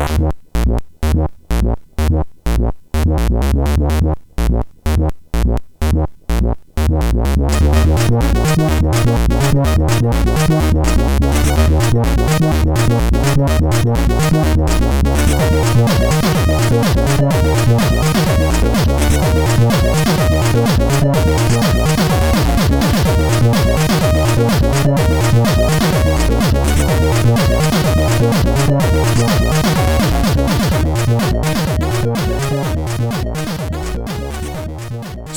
What?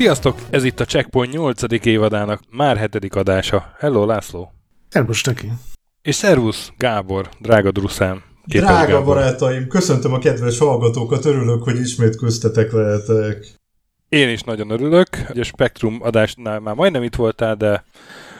Sziasztok! Ez itt a Checkpoint 8. évadának már hetedik adása. Hello, László! Szervusz, Taki! És szervusz, Gábor, drága druszám. Drága Gábor. barátaim, köszöntöm a kedves hallgatókat, örülök, hogy ismét köztetek lehetek. Én is nagyon örülök, hogy a Spektrum adásnál már majdnem itt voltál, de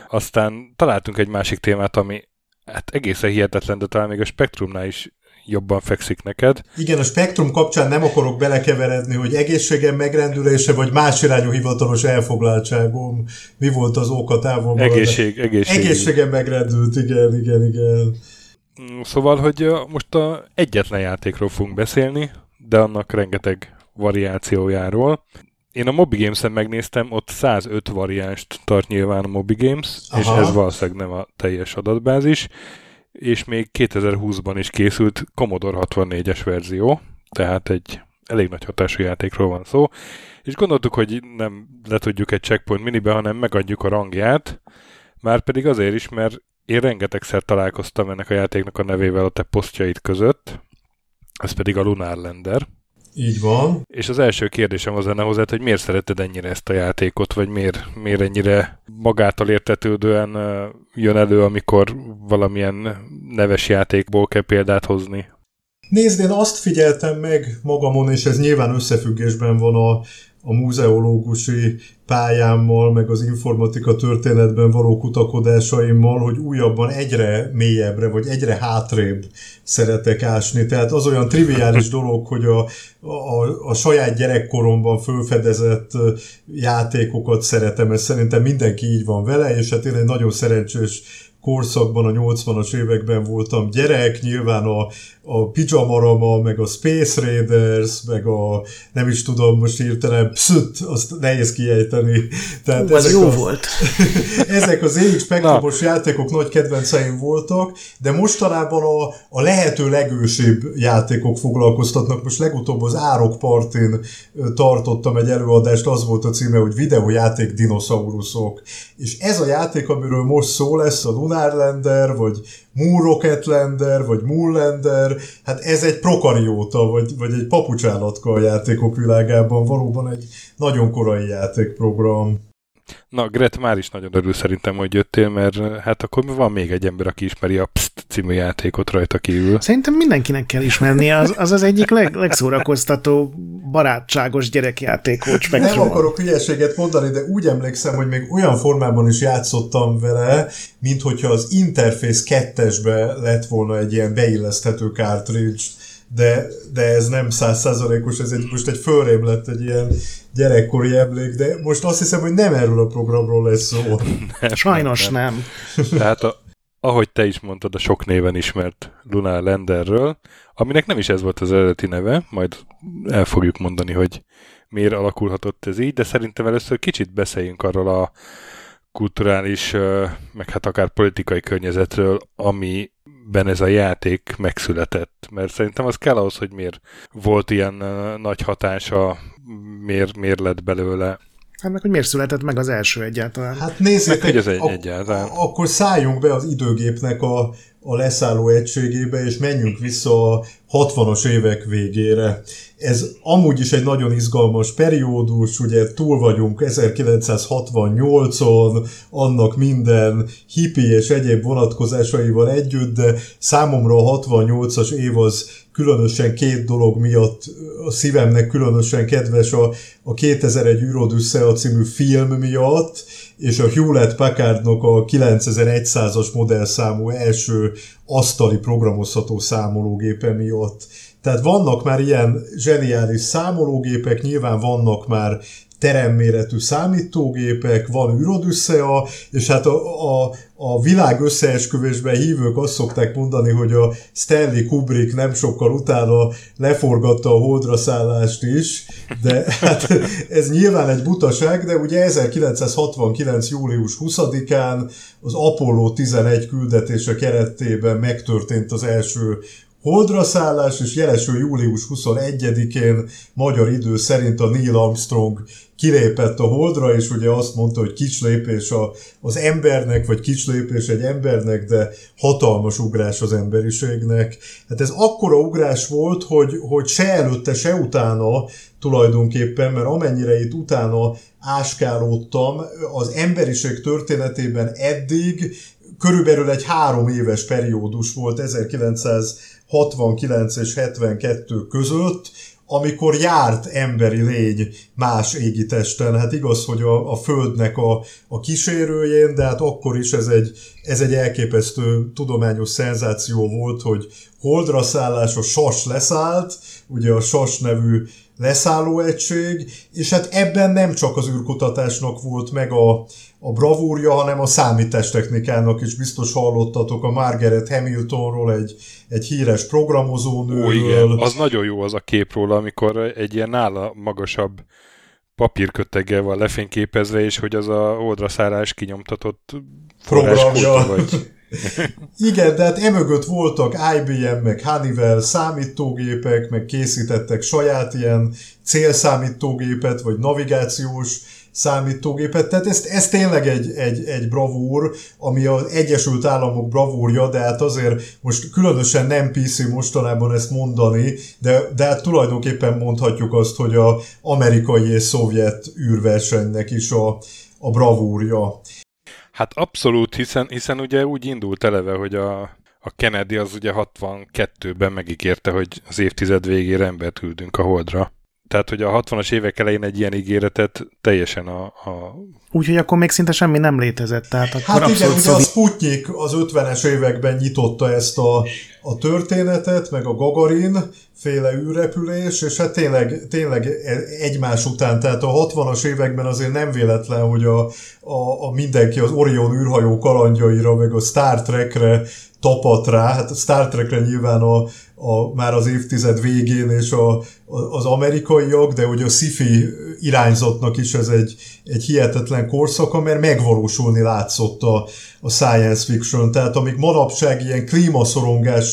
aztán találtunk egy másik témát, ami hát egészen hihetetlen, de talán még a Spektrumnál is jobban fekszik neked. Igen, a spektrum kapcsán nem akarok belekeveredni, hogy egészségem megrendülése, vagy más irányú hivatalos elfoglaltságom. Mi volt az oka távol? Egészség, egészség. Egészségem megrendült, igen, igen, igen. Szóval, hogy most a egyetlen játékról fogunk beszélni, de annak rengeteg variációjáról. Én a Mobi Games-en megnéztem, ott 105 variánst tart nyilván a Mobi Games, Aha. és ez valószínűleg nem a teljes adatbázis és még 2020-ban is készült Commodore 64-es verzió, tehát egy elég nagy hatású játékról van szó, és gondoltuk, hogy nem letudjuk egy checkpoint minibe, hanem megadjuk a rangját, már pedig azért is, mert én rengetegszer találkoztam ennek a játéknak a nevével a te posztjaid között, ez pedig a Lunar Lander. Így van. És az első kérdésem az lenne hozzá, hogy miért szereted ennyire ezt a játékot, vagy miért, miért ennyire magától értetődően jön elő, amikor valamilyen neves játékból kell példát hozni? Nézd, én azt figyeltem meg magamon, és ez nyilván összefüggésben van a, a múzeológusi pályámmal, meg az informatika történetben való kutakodásaimmal, hogy újabban egyre mélyebbre, vagy egyre hátrébb szeretek ásni. Tehát az olyan triviális dolog, hogy a, a, a saját gyerekkoromban fölfedezett játékokat szeretem, ez szerintem mindenki így van vele, és hát én egy nagyon szerencsés korszakban, a 80-as években voltam gyerek, nyilván a, a Pijamarama, meg a Space Raiders, meg a nem is tudom most írtelen, pszut, azt nehéz kiejteni. Tehát Ú, ezek jó a, volt. ezek az éjjel spektrumos játékok nagy kedvenceim voltak, de mostanában a, a lehető legősibb játékok foglalkoztatnak. Most legutóbb az Árok Partin tartottam egy előadást, az volt a címe, hogy videójáték dinoszauruszok. És ez a játék, amiről most szó lesz, a Lunar Lander, vagy Moon Rocketlander, vagy Moonlander, hát ez egy prokarióta, vagy, vagy egy papucsállatka a játékok világában, valóban egy nagyon korai játékprogram. Na, Gret már is nagyon örül szerintem, hogy jöttél, mert hát akkor van még egy ember, aki ismeri a Psst című játékot rajta kívül. Szerintem mindenkinek kell ismerni, az az, az egyik leg, legszórakoztató, barátságos gyerekjáték volt Spektrum. Nem akarok hülyeséget mondani, de úgy emlékszem, hogy még olyan formában is játszottam vele, mint hogyha az Interface 2-esbe lett volna egy ilyen beilleszthető cartridge de, de ez nem százszázalékos, ez egy, most egy fölrém lett egy ilyen gyerekkori emlék, de most azt hiszem, hogy nem erről a programról lesz szó. Nem, Sajnos nem. nem. Tehát a, ahogy te is mondtad, a sok néven ismert Luna Landerről, aminek nem is ez volt az eredeti neve, majd el fogjuk mondani, hogy miért alakulhatott ez így, de szerintem először kicsit beszéljünk arról a kulturális, meg hát akár politikai környezetről, ami ben ez a játék megszületett, mert szerintem az kell ahhoz, hogy miért volt ilyen nagy hatása, miért, miért lett belőle. Hát meg, hogy miért született meg az első egyáltalán. Hát nézzétek, meg, hogy az egy, ak- egyáltalán. akkor szálljunk be az időgépnek a, a leszálló egységébe, és menjünk vissza a 60-as évek végére. Ez amúgy is egy nagyon izgalmas periódus, ugye túl vagyunk 1968-on, annak minden hippi és egyéb vonatkozásaival együtt, de számomra a 68-as év az különösen két dolog miatt a szívemnek különösen kedves a, a 2001 Űrodüsszea című film miatt, és a Hewlett Packardnak a 9100-as modellszámú első asztali programozható számológépe miatt. Tehát vannak már ilyen zseniális számológépek, nyilván vannak már teremméretű számítógépek, van űrodüsszea, és hát a, a, a világ összeesküvésben hívők azt szokták mondani, hogy a Stanley Kubrick nem sokkal utána leforgatta a holdra szállást is, de hát ez nyilván egy butaság, de ugye 1969. július 20-án az Apollo 11 küldetése keretében megtörtént az első holdra szállás, és jelesül július 21-én magyar idő szerint a Neil Armstrong kilépett a holdra, és ugye azt mondta, hogy kis lépés a, az embernek, vagy kis lépés egy embernek, de hatalmas ugrás az emberiségnek. Hát ez akkora ugrás volt, hogy, hogy se előtte, se utána tulajdonképpen, mert amennyire itt utána áskálódtam, az emberiség történetében eddig körülbelül egy három éves periódus volt 1969 és 72 között, amikor járt emberi lény más égitesten. Hát igaz, hogy a, a Földnek a, a kísérőjén, de hát akkor is ez egy, ez egy elképesztő tudományos szenzáció volt, hogy holdra szállás, a SAS leszállt, ugye a SAS nevű leszállóegység, és hát ebben nem csak az űrkutatásnak volt meg a, a bravúrja, hanem a számítástechnikának is biztos hallottatok a Margaret Hamiltonról, egy, egy híres programozónőről. Ó, igen, az nagyon jó az a kép róla, amikor egy ilyen nála magasabb papírköteggel van lefényképezve, és hogy az a oldraszállás kinyomtatott programja. Vagy... Igen, de hát emögött voltak IBM, meg Honeywell számítógépek, meg készítettek saját ilyen célszámítógépet, vagy navigációs számítógépet. Tehát ez, ez tényleg egy, egy, egy bravúr, ami az Egyesült Államok bravúrja, de hát azért most különösen nem PC mostanában ezt mondani, de, de hát tulajdonképpen mondhatjuk azt, hogy a amerikai és szovjet űrversenynek is a, a bravúrja. Hát abszolút, hiszen, hiszen ugye úgy indult eleve, hogy a, a Kennedy az ugye 62-ben megígérte, hogy az évtized végére embert küldünk a Holdra. Tehát, hogy a 60-as évek elején egy ilyen ígéretet teljesen a... a... Úgyhogy akkor még szinte semmi nem létezett. Tehát akkor hát igen, ugye a Sputnik az 50-es években nyitotta ezt a, a történetet, meg a Gagarin féle űrrepülés, és hát tényleg, tényleg egymás után, tehát a 60-as években azért nem véletlen, hogy a, a, a mindenki az Orion űrhajó kalandjaira, meg a Star Trekre tapat rá, hát a Star Trekre nyilván a, a, már az évtized végén és a, a, az amerikaiak, de ugye a sci-fi irányzatnak is ez egy, egy hihetetlen korszaka, mert megvalósulni látszott a, a science fiction. Tehát amíg manapság ilyen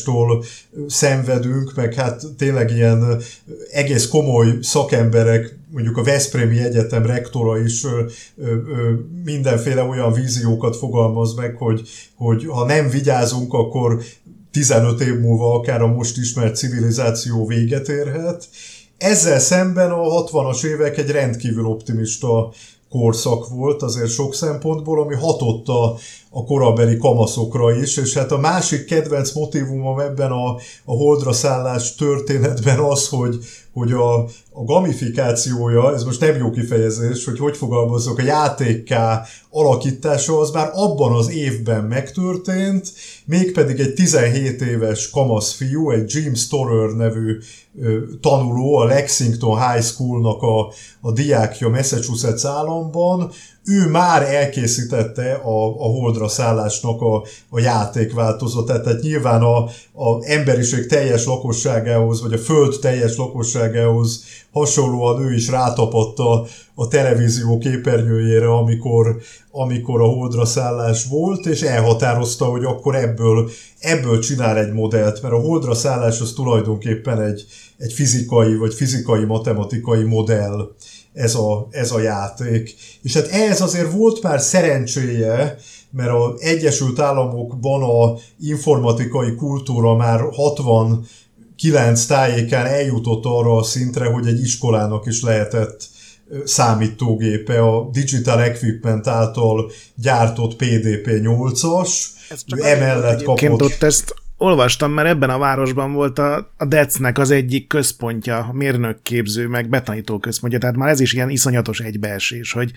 klímaszorongástól szenvedünk, meg hát tényleg ilyen egész komoly szakemberek, mondjuk a Veszprémi Egyetem rektora is mindenféle olyan víziókat fogalmaz meg, hogy, hogy ha nem vigyázunk, akkor 15 év múlva akár a most ismert civilizáció véget érhet. Ezzel szemben a 60-as évek egy rendkívül optimista korszak volt azért sok szempontból, ami hatott a, a korabeli kamaszokra is, és hát a másik kedvenc motivumom ebben a, a holdra szállás történetben az, hogy, hogy a, a gamifikációja, ez most nem jó kifejezés, hogy hogy fogalmazok, a játékká alakítása az már abban az évben megtörtént, mégpedig egy 17 éves kamasz fiú, egy Jim Storer nevű ö, tanuló, a Lexington High Schoolnak a, a diákja Massachusetts államban, ő már elkészítette a, a holdra szállásnak a, a játékváltozatát, tehát nyilván a, a emberiség teljes lakosságához, vagy a föld teljes lakosságához hasonlóan ő is rátapadt a, televízió képernyőjére, amikor, amikor a holdra szállás volt, és elhatározta, hogy akkor ebből, ebből csinál egy modellt, mert a holdra szállás az tulajdonképpen egy, egy fizikai vagy fizikai-matematikai modell ez a, ez a játék. És hát ehhez azért volt már szerencséje, mert az Egyesült Államokban a informatikai kultúra már 69 tájékán eljutott arra a szintre, hogy egy iskolának is lehetett számítógépe a Digital Equipment által gyártott PDP 8-as. Emellett kapott... Ott ezt olvastam, mert ebben a városban volt a, a DEC-nek az egyik központja, mérnökképző, meg betanító központja, tehát már ez is ilyen iszonyatos egybeesés, hogy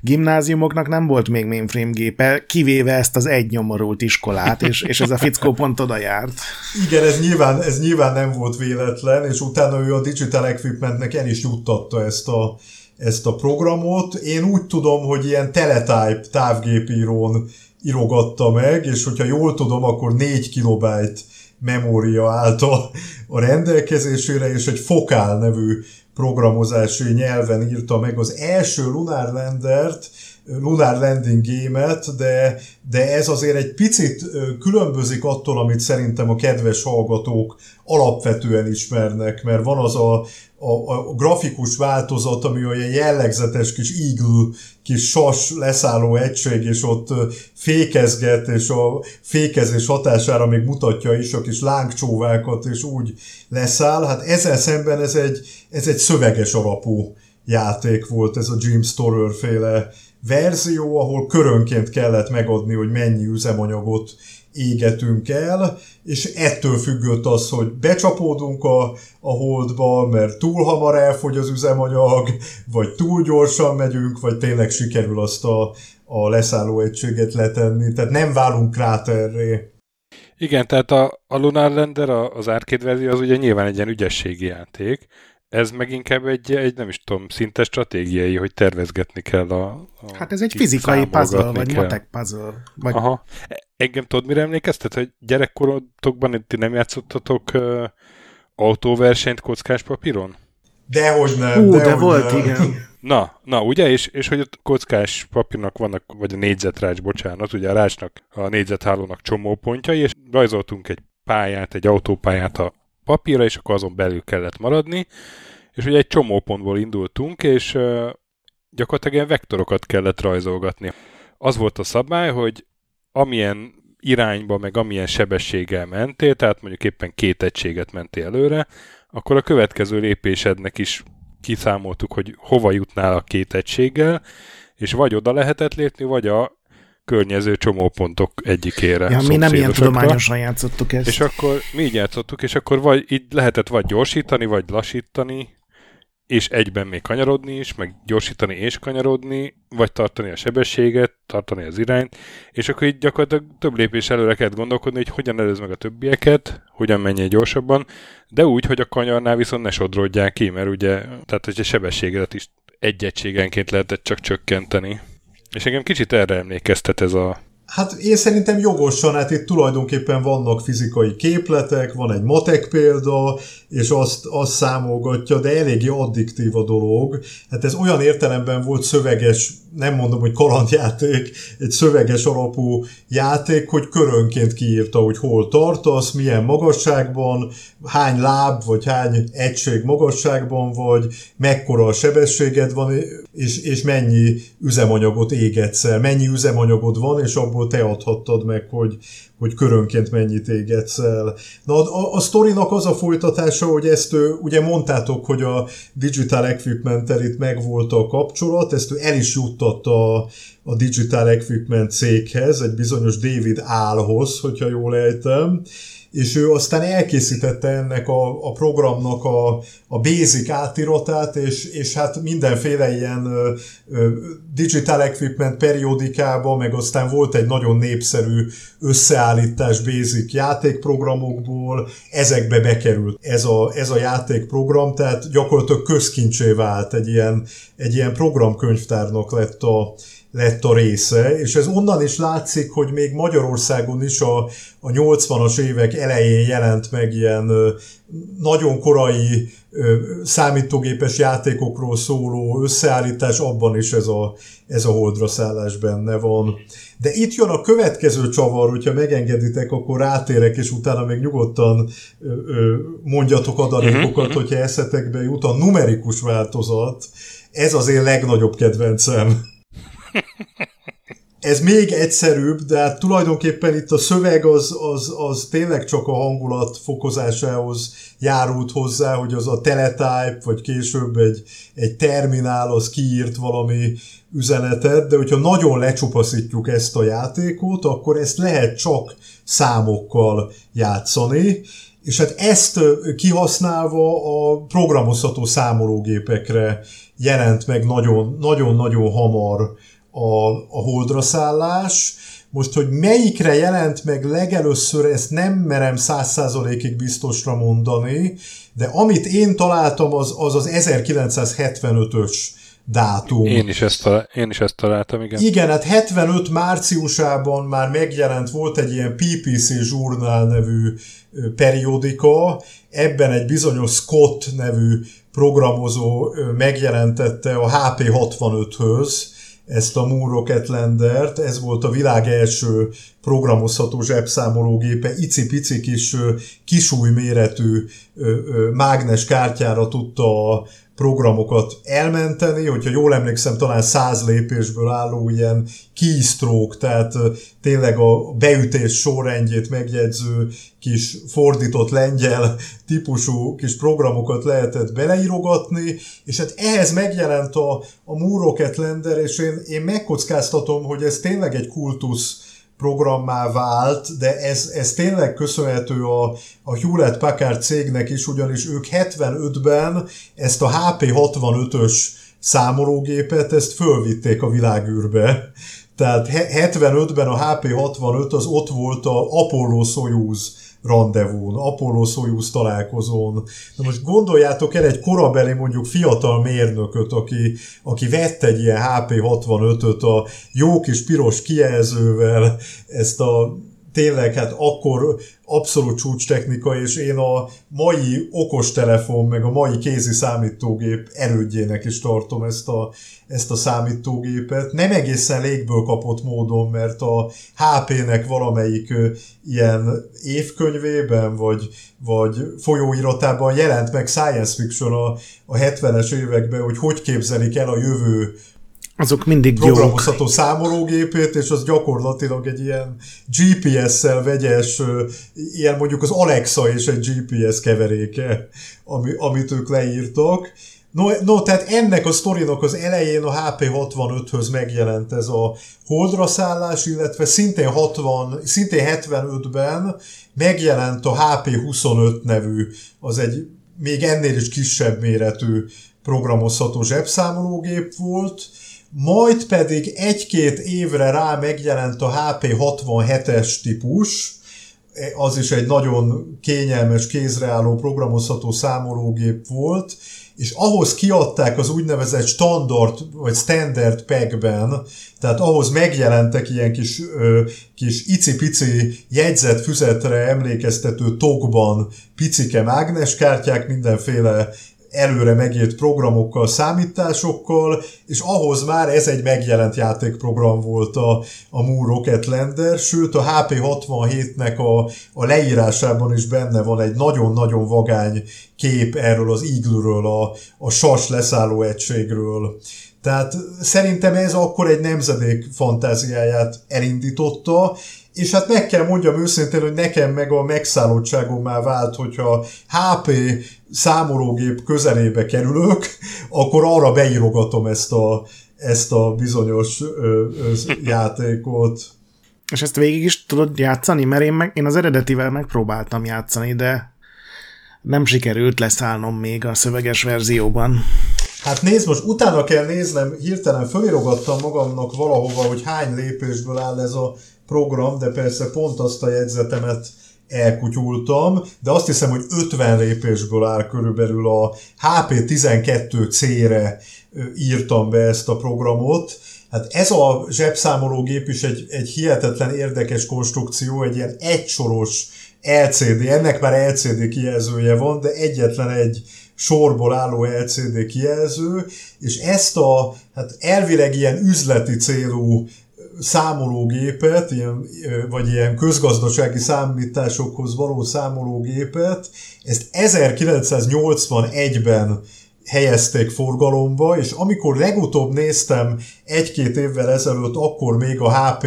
gimnáziumoknak nem volt még mainframe gépe, kivéve ezt az egy nyomorult iskolát, és, és ez a fickó pont oda járt. Igen, ez nyilván, ez nyilván nem volt véletlen, és utána ő a Digital Equipmentnek el is juttatta ezt a, ezt a programot. Én úgy tudom, hogy ilyen teletype távgépírón írogatta meg, és hogyha jól tudom, akkor 4 kilobájt memória állt a, a rendelkezésére, és egy Fokál nevű programozási nyelven írta meg az első Lunar Landert, Lunar Landing Game-et, de, de ez azért egy picit különbözik attól, amit szerintem a kedves hallgatók alapvetően ismernek, mert van az a, a, a grafikus változat, ami olyan jellegzetes kis eagle, kis sas leszálló egység, és ott fékezget, és a fékezés hatására még mutatja is a kis lángcsóvákat, és úgy leszáll. Hát ezzel szemben ez egy, ez egy szöveges alapú játék volt, ez a Jim Storer féle verzió, ahol körönként kellett megadni, hogy mennyi üzemanyagot égetünk el, és ettől függött az, hogy becsapódunk a, a holdba, mert túl hamar elfogy az üzemanyag, vagy túl gyorsan megyünk, vagy tényleg sikerül azt a, a leszálló egységet letenni, tehát nem válunk kráterré. Igen, tehát a, a Lunar Lander, az arcade verzió, az ugye nyilván egy ilyen ügyességi játék, ez meg inkább egy, egy, nem is tudom, szinte stratégiai, hogy tervezgetni kell a... a hát ez egy fizikai puzzle, vagy kell. matek puzzle. Vagy... Aha. Engem tudod, mire emlékeztet, hogy gyerekkorotokban ti nem játszottatok uh, autóversenyt kockás papíron? Dehogy nem, Hú, dehogy de volt, nem. igen. Na, na, ugye, és, és hogy a kockás papírnak vannak, vagy a négyzetrács, bocsánat, ugye a rácsnak, a négyzethálónak csomó pontjai, és rajzoltunk egy pályát, egy autópályát a papírra, és akkor azon belül kellett maradni, és ugye egy csomó pontból indultunk, és gyakorlatilag ilyen vektorokat kellett rajzolgatni. Az volt a szabály, hogy amilyen irányba, meg amilyen sebességgel mentél, tehát mondjuk éppen két egységet mentél előre, akkor a következő lépésednek is kiszámoltuk, hogy hova jutnál a két egységgel, és vagy oda lehetett lépni, vagy a környező csomópontok egyikére. Ja, mi nem ilyen tudományosan játszottuk ezt. És akkor mi így játszottuk, és akkor vagy így lehetett vagy gyorsítani, vagy lassítani, és egyben még kanyarodni is, meg gyorsítani és kanyarodni, vagy tartani a sebességet, tartani az irányt, és akkor így gyakorlatilag több lépés előre kellett gondolkodni, hogy hogyan előz meg a többieket, hogyan menjen gyorsabban, de úgy, hogy a kanyarnál viszont ne sodrodják ki, mert ugye, tehát hogy a sebességet is egy egységenként lehetett csak csökkenteni. És engem kicsit erre emlékeztet ez a Hát én szerintem jogosan, hát itt tulajdonképpen vannak fizikai képletek, van egy matek példa, és azt, azt számolgatja, de eléggé addiktív a dolog. Hát ez olyan értelemben volt szöveges, nem mondom, hogy kalandjáték, egy szöveges alapú játék, hogy körönként kiírta, hogy hol tartasz, milyen magasságban, hány láb, vagy hány egység magasságban vagy, mekkora a sebességed van, és, és mennyi üzemanyagot égetsz el, mennyi üzemanyagod van, és abból te adhattad meg, hogy, hogy körönként mennyit égetsz el. Na, a, a sztorinak az a folytatása, hogy ezt ő, ugye mondtátok, hogy a Digital equipment itt megvolt a kapcsolat, ezt ő el is juttatta a, a Digital Equipment céghez, egy bizonyos David Álhoz, hogyha jól ejtem, és ő aztán elkészítette ennek a, a programnak a, a basic átiratát, és, és hát mindenféle ilyen ö, ö, digital equipment periódikában, meg aztán volt egy nagyon népszerű összeállítás basic játékprogramokból, ezekbe bekerült ez a, ez a játékprogram, tehát gyakorlatilag közkincsé vált egy ilyen, egy ilyen programkönyvtárnak lett a, lett a része, és ez onnan is látszik, hogy még Magyarországon is a, a 80-as évek elején jelent meg ilyen nagyon korai számítógépes játékokról szóló összeállítás, abban is ez a, ez a holdra szállás benne van. De itt jön a következő csavar, hogyha megengeditek, akkor rátérek, és utána még nyugodtan mondjatok adalékokat, uh-huh. hogyha eszetekbe jut. A numerikus változat, ez az én legnagyobb kedvencem. Ez még egyszerűbb, de hát tulajdonképpen itt a szöveg az, az, az tényleg csak a hangulat fokozásához járult hozzá, hogy az a teletype, vagy később egy, egy terminál, az kiírt valami üzenetet, de hogyha nagyon lecsupaszítjuk ezt a játékot, akkor ezt lehet csak számokkal játszani, és hát ezt kihasználva a programozható számológépekre jelent meg nagyon-nagyon hamar a, a holdra szállás. Most, hogy melyikre jelent meg legelőször, ezt nem merem száz százalékig biztosra mondani, de amit én találtam, az az, az 1975-ös dátum. Én is ezt, talál, én is ezt találtam, igen. Igen, hát 75 márciusában már megjelent, volt egy ilyen PPC Journal nevű periódika, ebben egy bizonyos Scott nevű programozó megjelentette a HP65-höz ezt a Moon Rocket Landert, ez volt a világ első programozható zsebszámológépe, icipici kis kisúj méretű mágnes kártyára tudta a programokat elmenteni, hogyha jól emlékszem, talán száz lépésből álló ilyen keystroke, tehát tényleg a beütés sorrendjét megjegyző kis fordított lengyel típusú kis programokat lehetett beleírogatni, és hát ehhez megjelent a, a Moon Rocket Lander, és én, én megkockáztatom, hogy ez tényleg egy kultusz programmá vált, de ez, ez tényleg köszönhető a, a Hewlett Packard cégnek is, ugyanis ők 75-ben ezt a HP65-ös számológépet, ezt fölvitték a világűrbe. Tehát 75-ben a HP65 az ott volt a Apollo Soyuz rendezvún, Apollo Soyuz találkozón. Na most gondoljátok el egy korabeli mondjuk fiatal mérnököt, aki, aki vett egy ilyen HP65-öt a jó kis piros kijelzővel, ezt a tényleg hát akkor abszolút csúcs technika, és én a mai okostelefon, meg a mai kézi számítógép erődjének is tartom ezt a, ezt a számítógépet. Nem egészen légből kapott módon, mert a HP-nek valamelyik ilyen évkönyvében, vagy, vagy folyóiratában jelent meg science fiction a, a 70-es években, hogy hogy képzelik el a jövő azok mindig programozható számológépét, és az gyakorlatilag egy ilyen GPS-szel vegyes, ilyen mondjuk az Alexa és egy GPS keveréke, ami, amit ők leírtak. No, no, tehát ennek a sztorinak az elején a HP65-höz megjelent ez a holdra szállás, illetve szintén, 60, szintén 75-ben megjelent a HP25 nevű, az egy még ennél is kisebb méretű programozható zsebszámológép volt, majd pedig egy-két évre rá megjelent a HP67-es típus, az is egy nagyon kényelmes, kézreálló, programozható számológép volt, és ahhoz kiadták az úgynevezett standard vagy standard packben, tehát ahhoz megjelentek ilyen kis, ö, kis icipici jegyzetfüzetre emlékeztető tokban picike mágneskártyák, mindenféle előre megírt programokkal, számításokkal, és ahhoz már ez egy megjelent játékprogram volt a, a Moon Rocket Lander, sőt a HP67-nek a, a leírásában is benne van egy nagyon-nagyon vagány kép erről az iglőről, a, a sas leszálló egységről. Tehát szerintem ez akkor egy nemzedék fantáziáját elindította, és hát meg kell mondjam őszintén, hogy nekem meg a megszállottságom már vált, hogyha HP számológép közelébe kerülök, akkor arra beírogatom ezt a, ezt a bizonyos ö, ö, játékot. És ezt végig is tudod játszani? Mert én, meg, én az eredetivel megpróbáltam játszani, de nem sikerült leszállnom még a szöveges verzióban. Hát nézd, most utána kell néznem, hirtelen fölirogattam magamnak valahova, hogy hány lépésből áll ez a program, de persze pont azt a jegyzetemet elkutyultam, de azt hiszem, hogy 50 lépésből áll körülbelül a HP12C-re írtam be ezt a programot. Hát ez a zsebszámológép is egy, egy hihetetlen érdekes konstrukció, egy ilyen egysoros LCD, ennek már LCD kijelzője van, de egyetlen egy sorból álló LCD kijelző, és ezt a hát elvileg ilyen üzleti célú számológépet, ilyen, vagy ilyen közgazdasági számításokhoz való számológépet, ezt 1981-ben helyezték forgalomba, és amikor legutóbb néztem egy-két évvel ezelőtt, akkor még a HP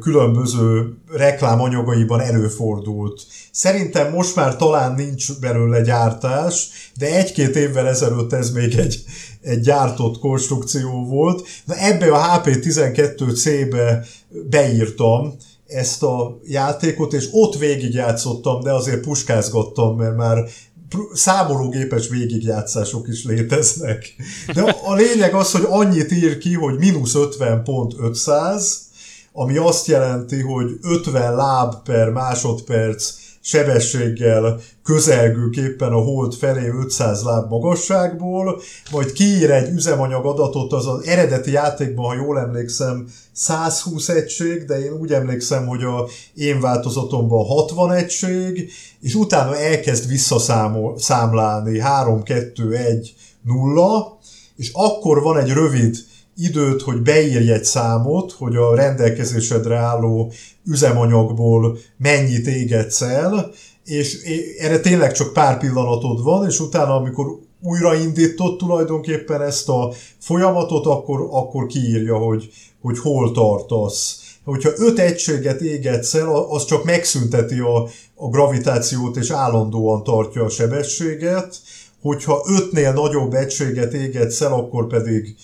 különböző reklámanyagaiban előfordult. Szerintem most már talán nincs belőle gyártás, de egy-két évvel ezelőtt ez még egy, egy gyártott konstrukció volt. Na ebbe a HP12C-be beírtam ezt a játékot, és ott végigjátszottam, de azért puskázgattam, mert már számológépes végigjátszások is léteznek. De a lényeg az, hogy annyit ír ki, hogy mínusz 50.500, ami azt jelenti, hogy 50 láb per másodperc sebességgel közelgőképpen a hold felé 500 láb magasságból, majd kiír egy üzemanyag adatot az az eredeti játékban, ha jól emlékszem, 120 egység, de én úgy emlékszem, hogy a én változatomban 60 egység, és utána elkezd visszaszámlálni 3, 2, 1, 0, és akkor van egy rövid időt, hogy beírj egy számot, hogy a rendelkezésedre álló üzemanyagból mennyit égetsz el, és erre tényleg csak pár pillanatod van, és utána, amikor újraindított tulajdonképpen ezt a folyamatot, akkor, akkor kiírja, hogy, hogy hol tartasz. Hogyha öt egységet égetsz el, az csak megszünteti a, a gravitációt, és állandóan tartja a sebességet, hogyha ötnél nagyobb egységet égetsz el, akkor pedig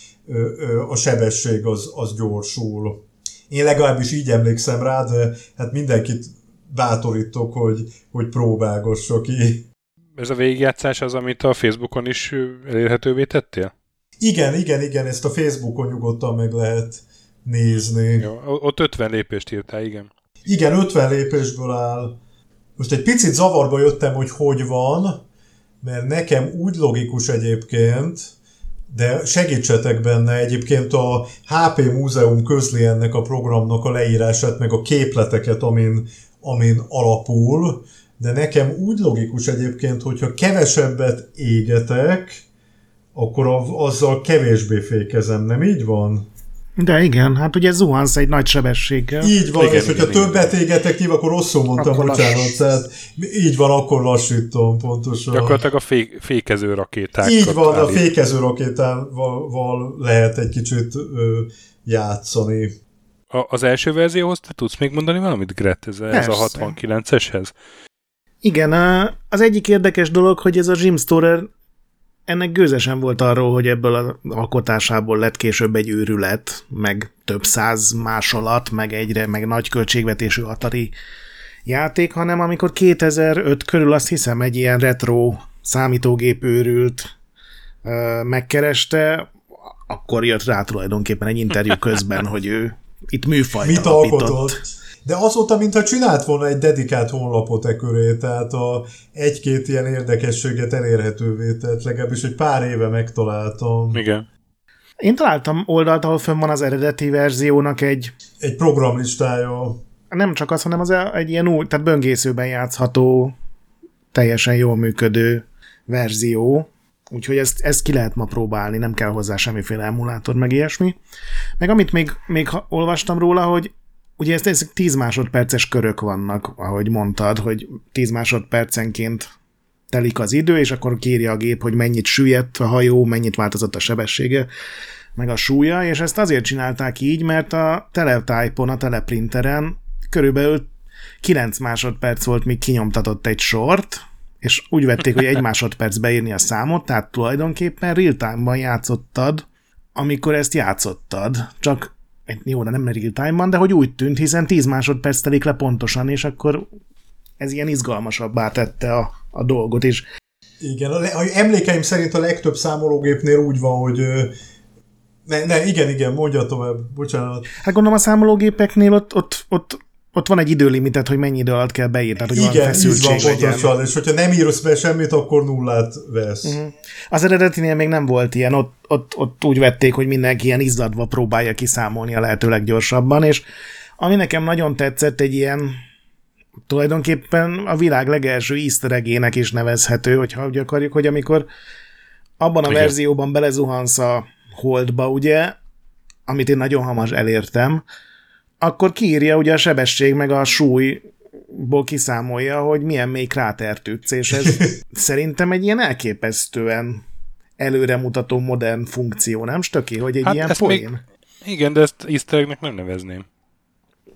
a sebesség az, az gyorsul. Én legalábbis így emlékszem rá, de hát mindenkit bátorítok, hogy, hogy próbálgassa ki. Ez a végigjátszás az, amit a Facebookon is elérhetővé tettél? Igen, igen, igen, ezt a Facebookon nyugodtan meg lehet nézni. Jó, ott 50 lépést írtál, igen. Igen, 50 lépésből áll. Most egy picit zavarba jöttem, hogy hogy van, mert nekem úgy logikus egyébként, de segítsetek benne, egyébként a HP Múzeum közli ennek a programnak a leírását, meg a képleteket, amin, amin alapul, de nekem úgy logikus egyébként, hogyha kevesebbet égetek, akkor azzal kevésbé fékezem, nem így van? De igen, hát ugye zuhansz egy nagy sebességgel. Így van, igen, és hogyha igen, többet igen. égetek ki, akkor rosszul mondtam, akkor bocsánat. Lass... Tehát így van, akkor lassítom pontosan. Gyakorlatilag a fék, fékező rakéták. Így van, állít. a fékező rakétával lehet egy kicsit ö, játszani. A, az első verzióhoz te tudsz még mondani valamit, Gret? Ez, ez a 69-eshez? Igen, az egyik érdekes dolog, hogy ez a Jim Storer ennek gőzesen volt arról, hogy ebből az alkotásából lett később egy őrület, meg több száz másolat, meg egyre, meg nagy költségvetésű Atari játék, hanem amikor 2005 körül azt hiszem egy ilyen retro számítógép őrült megkereste, akkor jött rá tulajdonképpen egy interjú közben, hogy ő itt műfajt Mit alkotott? De azóta, mintha csinált volna egy dedikált honlapot e köré, tehát a egy-két ilyen érdekességet elérhetővé tett, legalábbis egy pár éve megtaláltam. Igen. Én találtam oldalt, ahol fönn van az eredeti verziónak egy... Egy programlistája. Nem csak az, hanem az egy ilyen új, tehát böngészőben játszható, teljesen jól működő verzió, úgyhogy ezt, ezt ki lehet ma próbálni, nem kell hozzá semmiféle emulátor, meg ilyesmi. Meg amit még, még olvastam róla, hogy ugye ezt, ezek 10 másodperces körök vannak, ahogy mondtad, hogy 10 másodpercenként telik az idő, és akkor kírja a gép, hogy mennyit süllyedt a hajó, mennyit változott a sebessége, meg a súlya, és ezt azért csinálták így, mert a teletype-on, a teleprinteren körülbelül 9 másodperc volt, míg kinyomtatott egy sort, és úgy vették, hogy egy másodperc beírni a számot, tehát tulajdonképpen real-time-ban játszottad, amikor ezt játszottad, csak jó, de nem real time-ban, de hogy úgy tűnt, hiszen 10 másodperc telik le pontosan, és akkor ez ilyen izgalmasabbá tette a, a dolgot is. Igen, a, a emlékeim szerint a legtöbb számológépnél úgy van, hogy ne, ne, igen, igen, mondja tovább, bocsánat. Hát gondolom a számológépeknél ott, ott, ott ott van egy időlimitet, hogy mennyi idő alatt kell beírni, tehát hogy Igen, feszültség van pontosan, és hogyha nem írsz be semmit, akkor nullát vesz. Uh-huh. Az eredetinél még nem volt ilyen, ott, ott, ott úgy vették, hogy mindenki ilyen izzadva próbálja kiszámolni a lehető leggyorsabban, és ami nekem nagyon tetszett, egy ilyen tulajdonképpen a világ legelső easter is nevezhető, hogyha úgy akarjuk, hogy amikor abban a Igen. verzióban belezuhansz a holdba, ugye, amit én nagyon hamar elértem, akkor kiírja ugye a sebesség meg a súlyból kiszámolja, hogy milyen mély krátert ütsz, és ez szerintem egy ilyen elképesztően előremutató modern funkció, nem stöki, hogy egy hát ilyen poén? Még, igen, de ezt easter nem nevezném.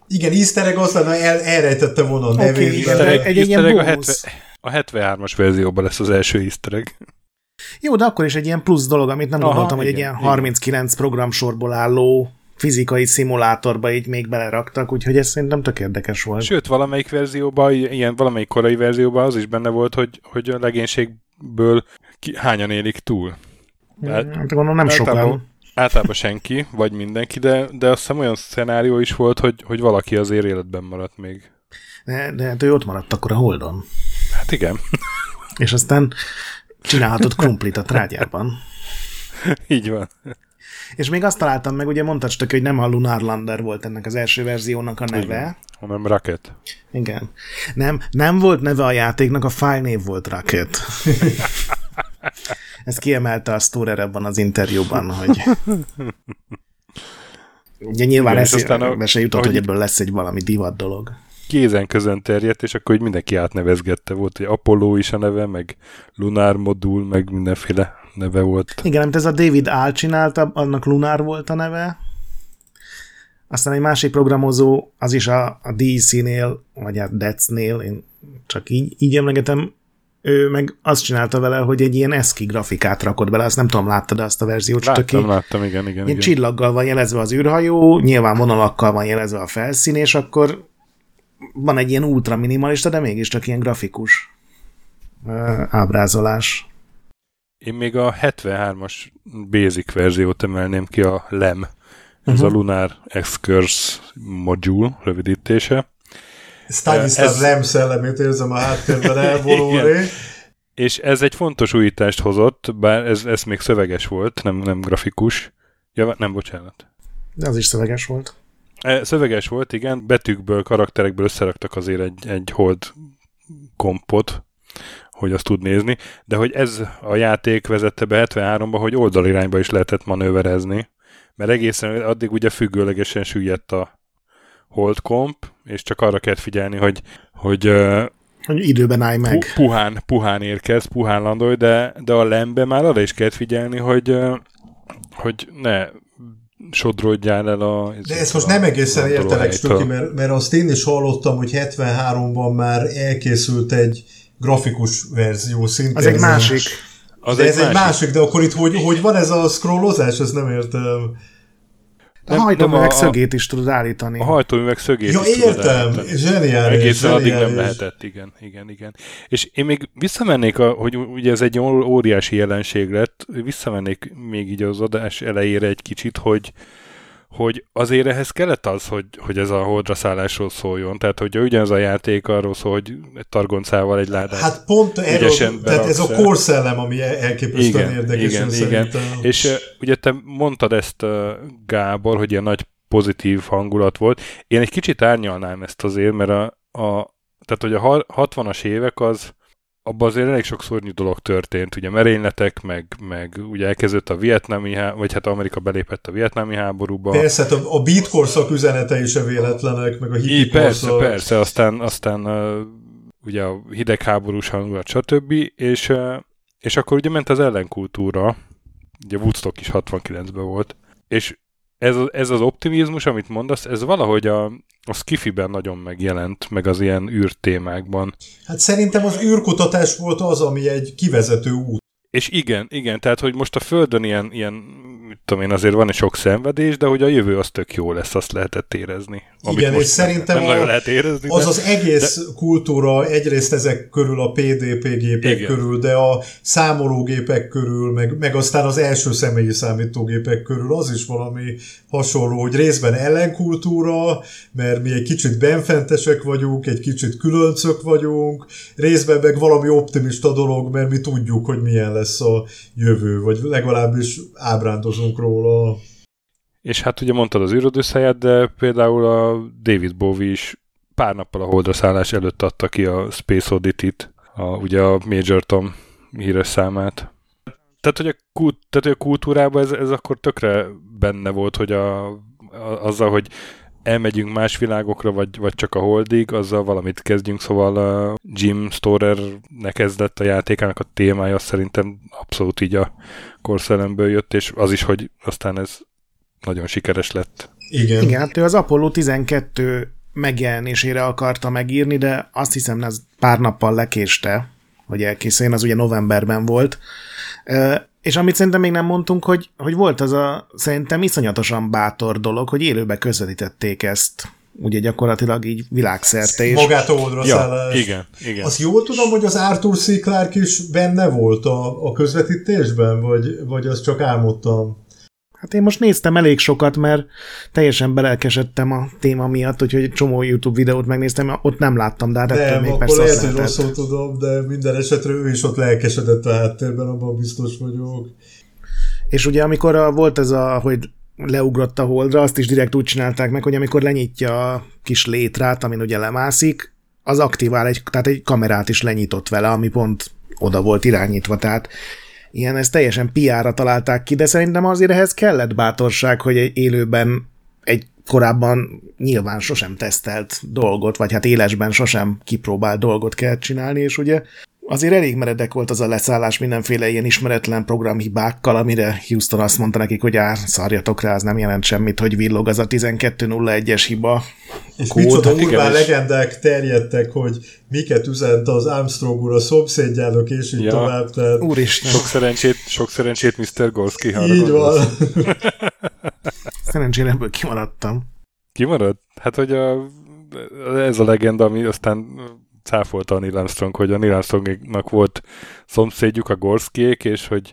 Igen, easter egg azt lenne, el, elrejtette volna a nevét. Okay, easter egg, egy, egy easter egg a, 70, a 73-as verzióban lesz az első easter egg. Jó, de akkor is egy ilyen plusz dolog, amit nem Aha, gondoltam, igen, hogy egy ilyen 39 programsorból álló fizikai szimulátorba így még beleraktak, úgyhogy ez szerintem tök érdekes volt. Sőt, valamelyik verzióban, ilyen valamelyik korai verzióban az is benne volt, hogy, hogy a legénységből ki, hányan élik túl. Hát, hát gondolom nem sokan. Általában senki, vagy mindenki, de, de azt hiszem olyan szenárió is volt, hogy, hogy valaki azért életben maradt még. De, de hát ő ott maradt akkor a Holdon. Hát igen. És aztán csinálhatott krumplit a trágyában. Így van. És még azt találtam meg, ugye mondtad csak, hogy nem a Lunar Lander volt ennek az első verziónak a neve. Igen, hanem Rocket. Igen. Nem, nem volt neve a játéknak, a file név volt Rocket. Ezt kiemelte a Storer ebben az interjúban, hogy ugye nyilván Igen, eszébe se jutott, hogy ebből lesz egy valami divat dolog kézen közön terjedt, és akkor hogy mindenki átnevezgette. Volt, hogy Apollo is a neve, meg Lunar modul, meg mindenféle neve volt. Igen, amit ez a David Áll csinálta, annak Lunar volt a neve. Aztán egy másik programozó, az is a, a DC-nél, vagy a Dets-nél, én csak így, így emlegetem, ő meg azt csinálta vele, hogy egy ilyen eszki grafikát rakott bele, azt nem tudom, láttad azt a verziót? Láttam, csak láttam, igen, igen. Ilyen igen. csillaggal van jelezve az űrhajó, nyilván vonalakkal van jelezve a felszín, és akkor van egy ilyen ultra minimalista, de mégiscsak ilyen grafikus ábrázolás. Én még a 73-as basic verziót emelném ki, a LEM. Ez uh-huh. a Lunar Excurse Module rövidítése. Stanislav ez... LEM szellemét érzem a háttérben elvonulni. És ez egy fontos újítást hozott, bár ez, ez még szöveges volt, nem, nem grafikus. Ja, nem, bocsánat. De az is szöveges volt. E, szöveges volt, igen. Betűkből, karakterekből összeraktak azért egy, egy hold kompot, hogy azt tud nézni, de hogy ez a játék vezette be 73-ba, hogy oldalirányba is lehetett manőverezni, mert egészen addig ugye függőlegesen süllyedt a hold komp, és csak arra kell figyelni, hogy, hogy hogy időben állj meg. Puhán, puhán érkez, puhán landolj, de, de a lembe már arra is kell figyelni, hogy, hogy ne sodródjál el a... De ezt most nem egészen értelek, Stöki, mert, mert azt én is hallottam, hogy 73-ban már elkészült egy grafikus verzió szintén. Az egy másik. Az de egy ez másik. egy másik, de akkor itt hogy, hogy van ez a scrollozás, ezt nem értem. A hajtóműveg szögét is tudod állítani. A hajtóműveg szögét ja, is értem, tudod zseniális. Egészen addig nem lehetett, igen, igen, igen. És én még visszamennék, a, hogy ugye ez egy óriási jelenség lett, visszamennék még így az adás elejére egy kicsit, hogy, hogy azért ehhez kellett az, hogy, hogy ez a holdra szállásról szóljon. Tehát, hogy ugyanaz a játék arról szól, hogy egy targoncával egy ládát Hát pont erről, tehát ez a korszellem, ami elképesztően igen, érdekes. Igen, igen. És uh, ugye te mondtad ezt, uh, Gábor, hogy ilyen nagy pozitív hangulat volt. Én egy kicsit árnyalnám ezt azért, mert a, a tehát, hogy a 60-as évek az abban azért elég sok szörnyű dolog történt, ugye merényletek, meg, meg ugye elkezdődött a vietnámi háború, vagy hát Amerika belépett a vietnámi háborúba. Persze, hát a, a beat korszak üzenetei is véletlenek, meg a hippie Persze, korszak. persze, aztán, aztán uh, ugye a hidegháborús hangulat, stb. És, uh, és akkor ugye ment az ellenkultúra, ugye Woodstock is 69-ben volt, és ez, ez az optimizmus, amit mondasz, ez valahogy a, a skifiben nagyon megjelent, meg az ilyen űrtémákban. Hát szerintem az űrkutatás volt az, ami egy kivezető út. És igen, igen, tehát hogy most a Földön ilyen, ilyen mit tudom én, azért van egy sok szenvedés, de hogy a jövő az tök jó lesz, azt lehetett érezni. Igen, és szerintem nem a, lehet érezni, az de, az egész de... kultúra egyrészt ezek körül a PDP gépek igen. körül, de a számológépek körül, meg, meg aztán az első személyi számítógépek körül az is valami hasonló, hogy részben ellenkultúra, mert mi egy kicsit benfentesek vagyunk, egy kicsit különcök vagyunk, részben meg valami optimista dolog, mert mi tudjuk, hogy milyen lesz a jövő, vagy legalábbis ábrándozunk róla. És hát ugye mondtad az űrodüsszejet, de például a David Bowie is pár nappal a holdra szállás előtt adta ki a Space Oddity-t, a, ugye a Major Tom híres számát. Tehát, hogy a, tehát, hogy a kultúrában ez, ez akkor tökre benne volt, hogy a, a, azzal, hogy elmegyünk más világokra, vagy, vagy csak a holdig, azzal valamit kezdjünk, szóval a Jim Storer-nek ez lett a játékának a témája, szerintem abszolút így a korszellemből jött, és az is, hogy aztán ez nagyon sikeres lett. Igen. Igen, hát ő az Apollo 12 megjelenésére akarta megírni, de azt hiszem, ez pár nappal lekéste, hogy elkészüljön, az ugye novemberben volt. És amit szerintem még nem mondtunk, hogy, hogy volt az a szerintem iszonyatosan bátor dolog, hogy élőbe közvetítették ezt ugye gyakorlatilag így világszerte. És... Magát a oldra ja, igen, igen. Azt jól tudom, hogy az Arthur C. Clarke is benne volt a, a közvetítésben, vagy, vagy azt csak álmodtam? Hát én most néztem elég sokat, mert teljesen belelkesedtem a téma miatt, úgyhogy egy csomó YouTube videót megnéztem, ott nem láttam, de hát ettől még persze lehet, hogy rosszul tudom, de minden esetre ő is ott lelkesedett a háttérben, abban biztos vagyok. És ugye amikor volt ez a, hogy leugrott a holdra, azt is direkt úgy csinálták meg, hogy amikor lenyitja a kis létrát, amin ugye lemászik, az aktivál egy, tehát egy kamerát is lenyitott vele, ami pont oda volt irányítva, tehát ilyen, ezt teljesen piára találták ki, de szerintem azért ehhez kellett bátorság, hogy egy élőben egy korábban nyilván sosem tesztelt dolgot, vagy hát élesben sosem kipróbált dolgot kell csinálni, és ugye azért elég meredek volt az a leszállás mindenféle ilyen ismeretlen programhibákkal, amire Houston azt mondta nekik, hogy á, szarjatok rá, az nem jelent semmit, hogy villog az a 12.01-es hiba. És kód. micsoda urbán legendák terjedtek, hogy miket üzent az Armstrong úr a szomszédjának, és így ja. tovább. Tehát... Úristen. Sok szerencsét, sok szerencsét Mr. Gorski. Így van. Szerencsére ebből kimaradtam. Kimaradt? Hát, hogy a, ez a legenda, ami aztán cáfolta a Neil Armstrong, hogy a Neil Armstrongnak volt szomszédjuk, a Gorskiék, és hogy,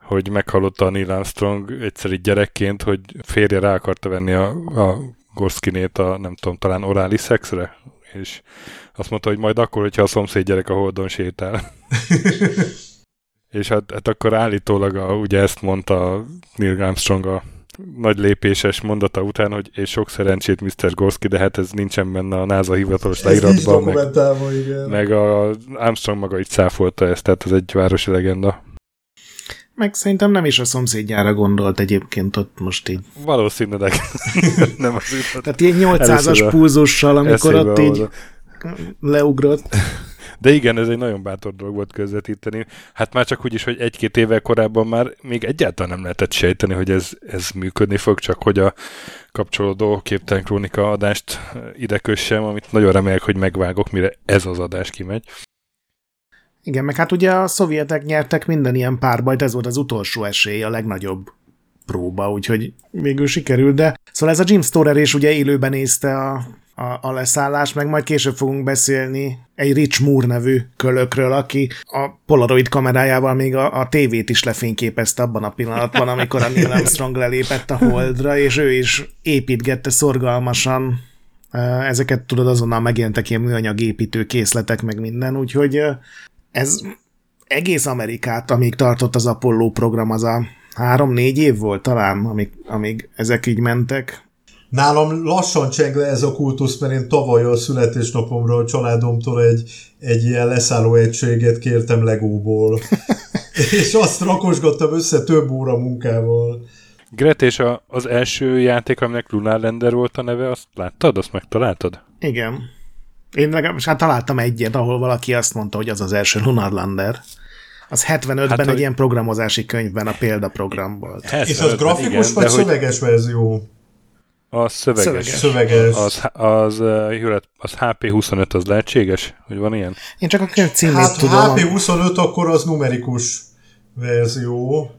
hogy meghallotta a Neil Armstrong egyszer gyerekként, hogy férje rá akarta venni a, a Gorskinét a, nem tudom, talán orális szexre, és azt mondta, hogy majd akkor, hogyha a szomszéd gyerek a holdon sétál. és hát, hát akkor állítólag a, ugye ezt mondta Neil Armstrong a nagy lépéses mondata után, hogy és sok szerencsét Mr. Gorski, de hát ez nincsen benne a NASA hivatalos leíratban. Meg, igen. meg a Armstrong maga így száfolta ezt, tehát ez egy városi legenda. Meg szerintem nem is a szomszédjára gondolt egyébként ott most így. Valószínűleg. nem az Tehát ilyen 800-as pulzussal, amikor ott így leugrott. De igen, ez egy nagyon bátor dolog volt közvetíteni. Hát már csak úgy is, hogy egy-két évvel korábban már még egyáltalán nem lehetett sejteni, hogy ez, ez működni fog, csak hogy a kapcsolódó képtelen krónika adást ide kössem, amit nagyon remélek, hogy megvágok, mire ez az adás kimegy. Igen, meg hát ugye a szovjetek nyertek minden ilyen párbajt, ez volt az utolsó esély, a legnagyobb próba, úgyhogy végül sikerült, de szóval ez a Jim Storer is ugye élőben nézte a a, a leszállás, meg majd később fogunk beszélni egy Rich Moore nevű kölökről, aki a Polaroid kamerájával még a, a tévét is lefényképezte abban a pillanatban, amikor a Neil Armstrong lelépett a holdra, és ő is építgette szorgalmasan. Ezeket tudod, azonnal megjelentek ilyen műanyag építő készletek, meg minden, úgyhogy ez egész Amerikát, amíg tartott az Apollo program, az a három-négy év volt talán, amíg, amíg ezek így mentek, Nálam lassan cseng le ez a kultusz, mert én tavaly a születésnapomra a családomtól egy, egy ilyen leszálló egységet kértem Legóból. és azt rakosgattam össze több óra munkával. Gret, és a, az első játék, aminek Lunar Lander volt a neve, azt láttad? Azt megtaláltad? Igen. Én legalábbis hát találtam egyet, ahol valaki azt mondta, hogy az az első Lunar Lander. Az 75-ben hát, egy hogy... ilyen programozási könyvben a példaprogramból. És az grafikus igen, vagy szöveges hogy... verzió? A szöveges. Szöveges. Az, az, az, az HP25 az lehetséges? Hogy van ilyen? Én csak a könyv címét hát, tudom. HP25 akkor az numerikus verzió.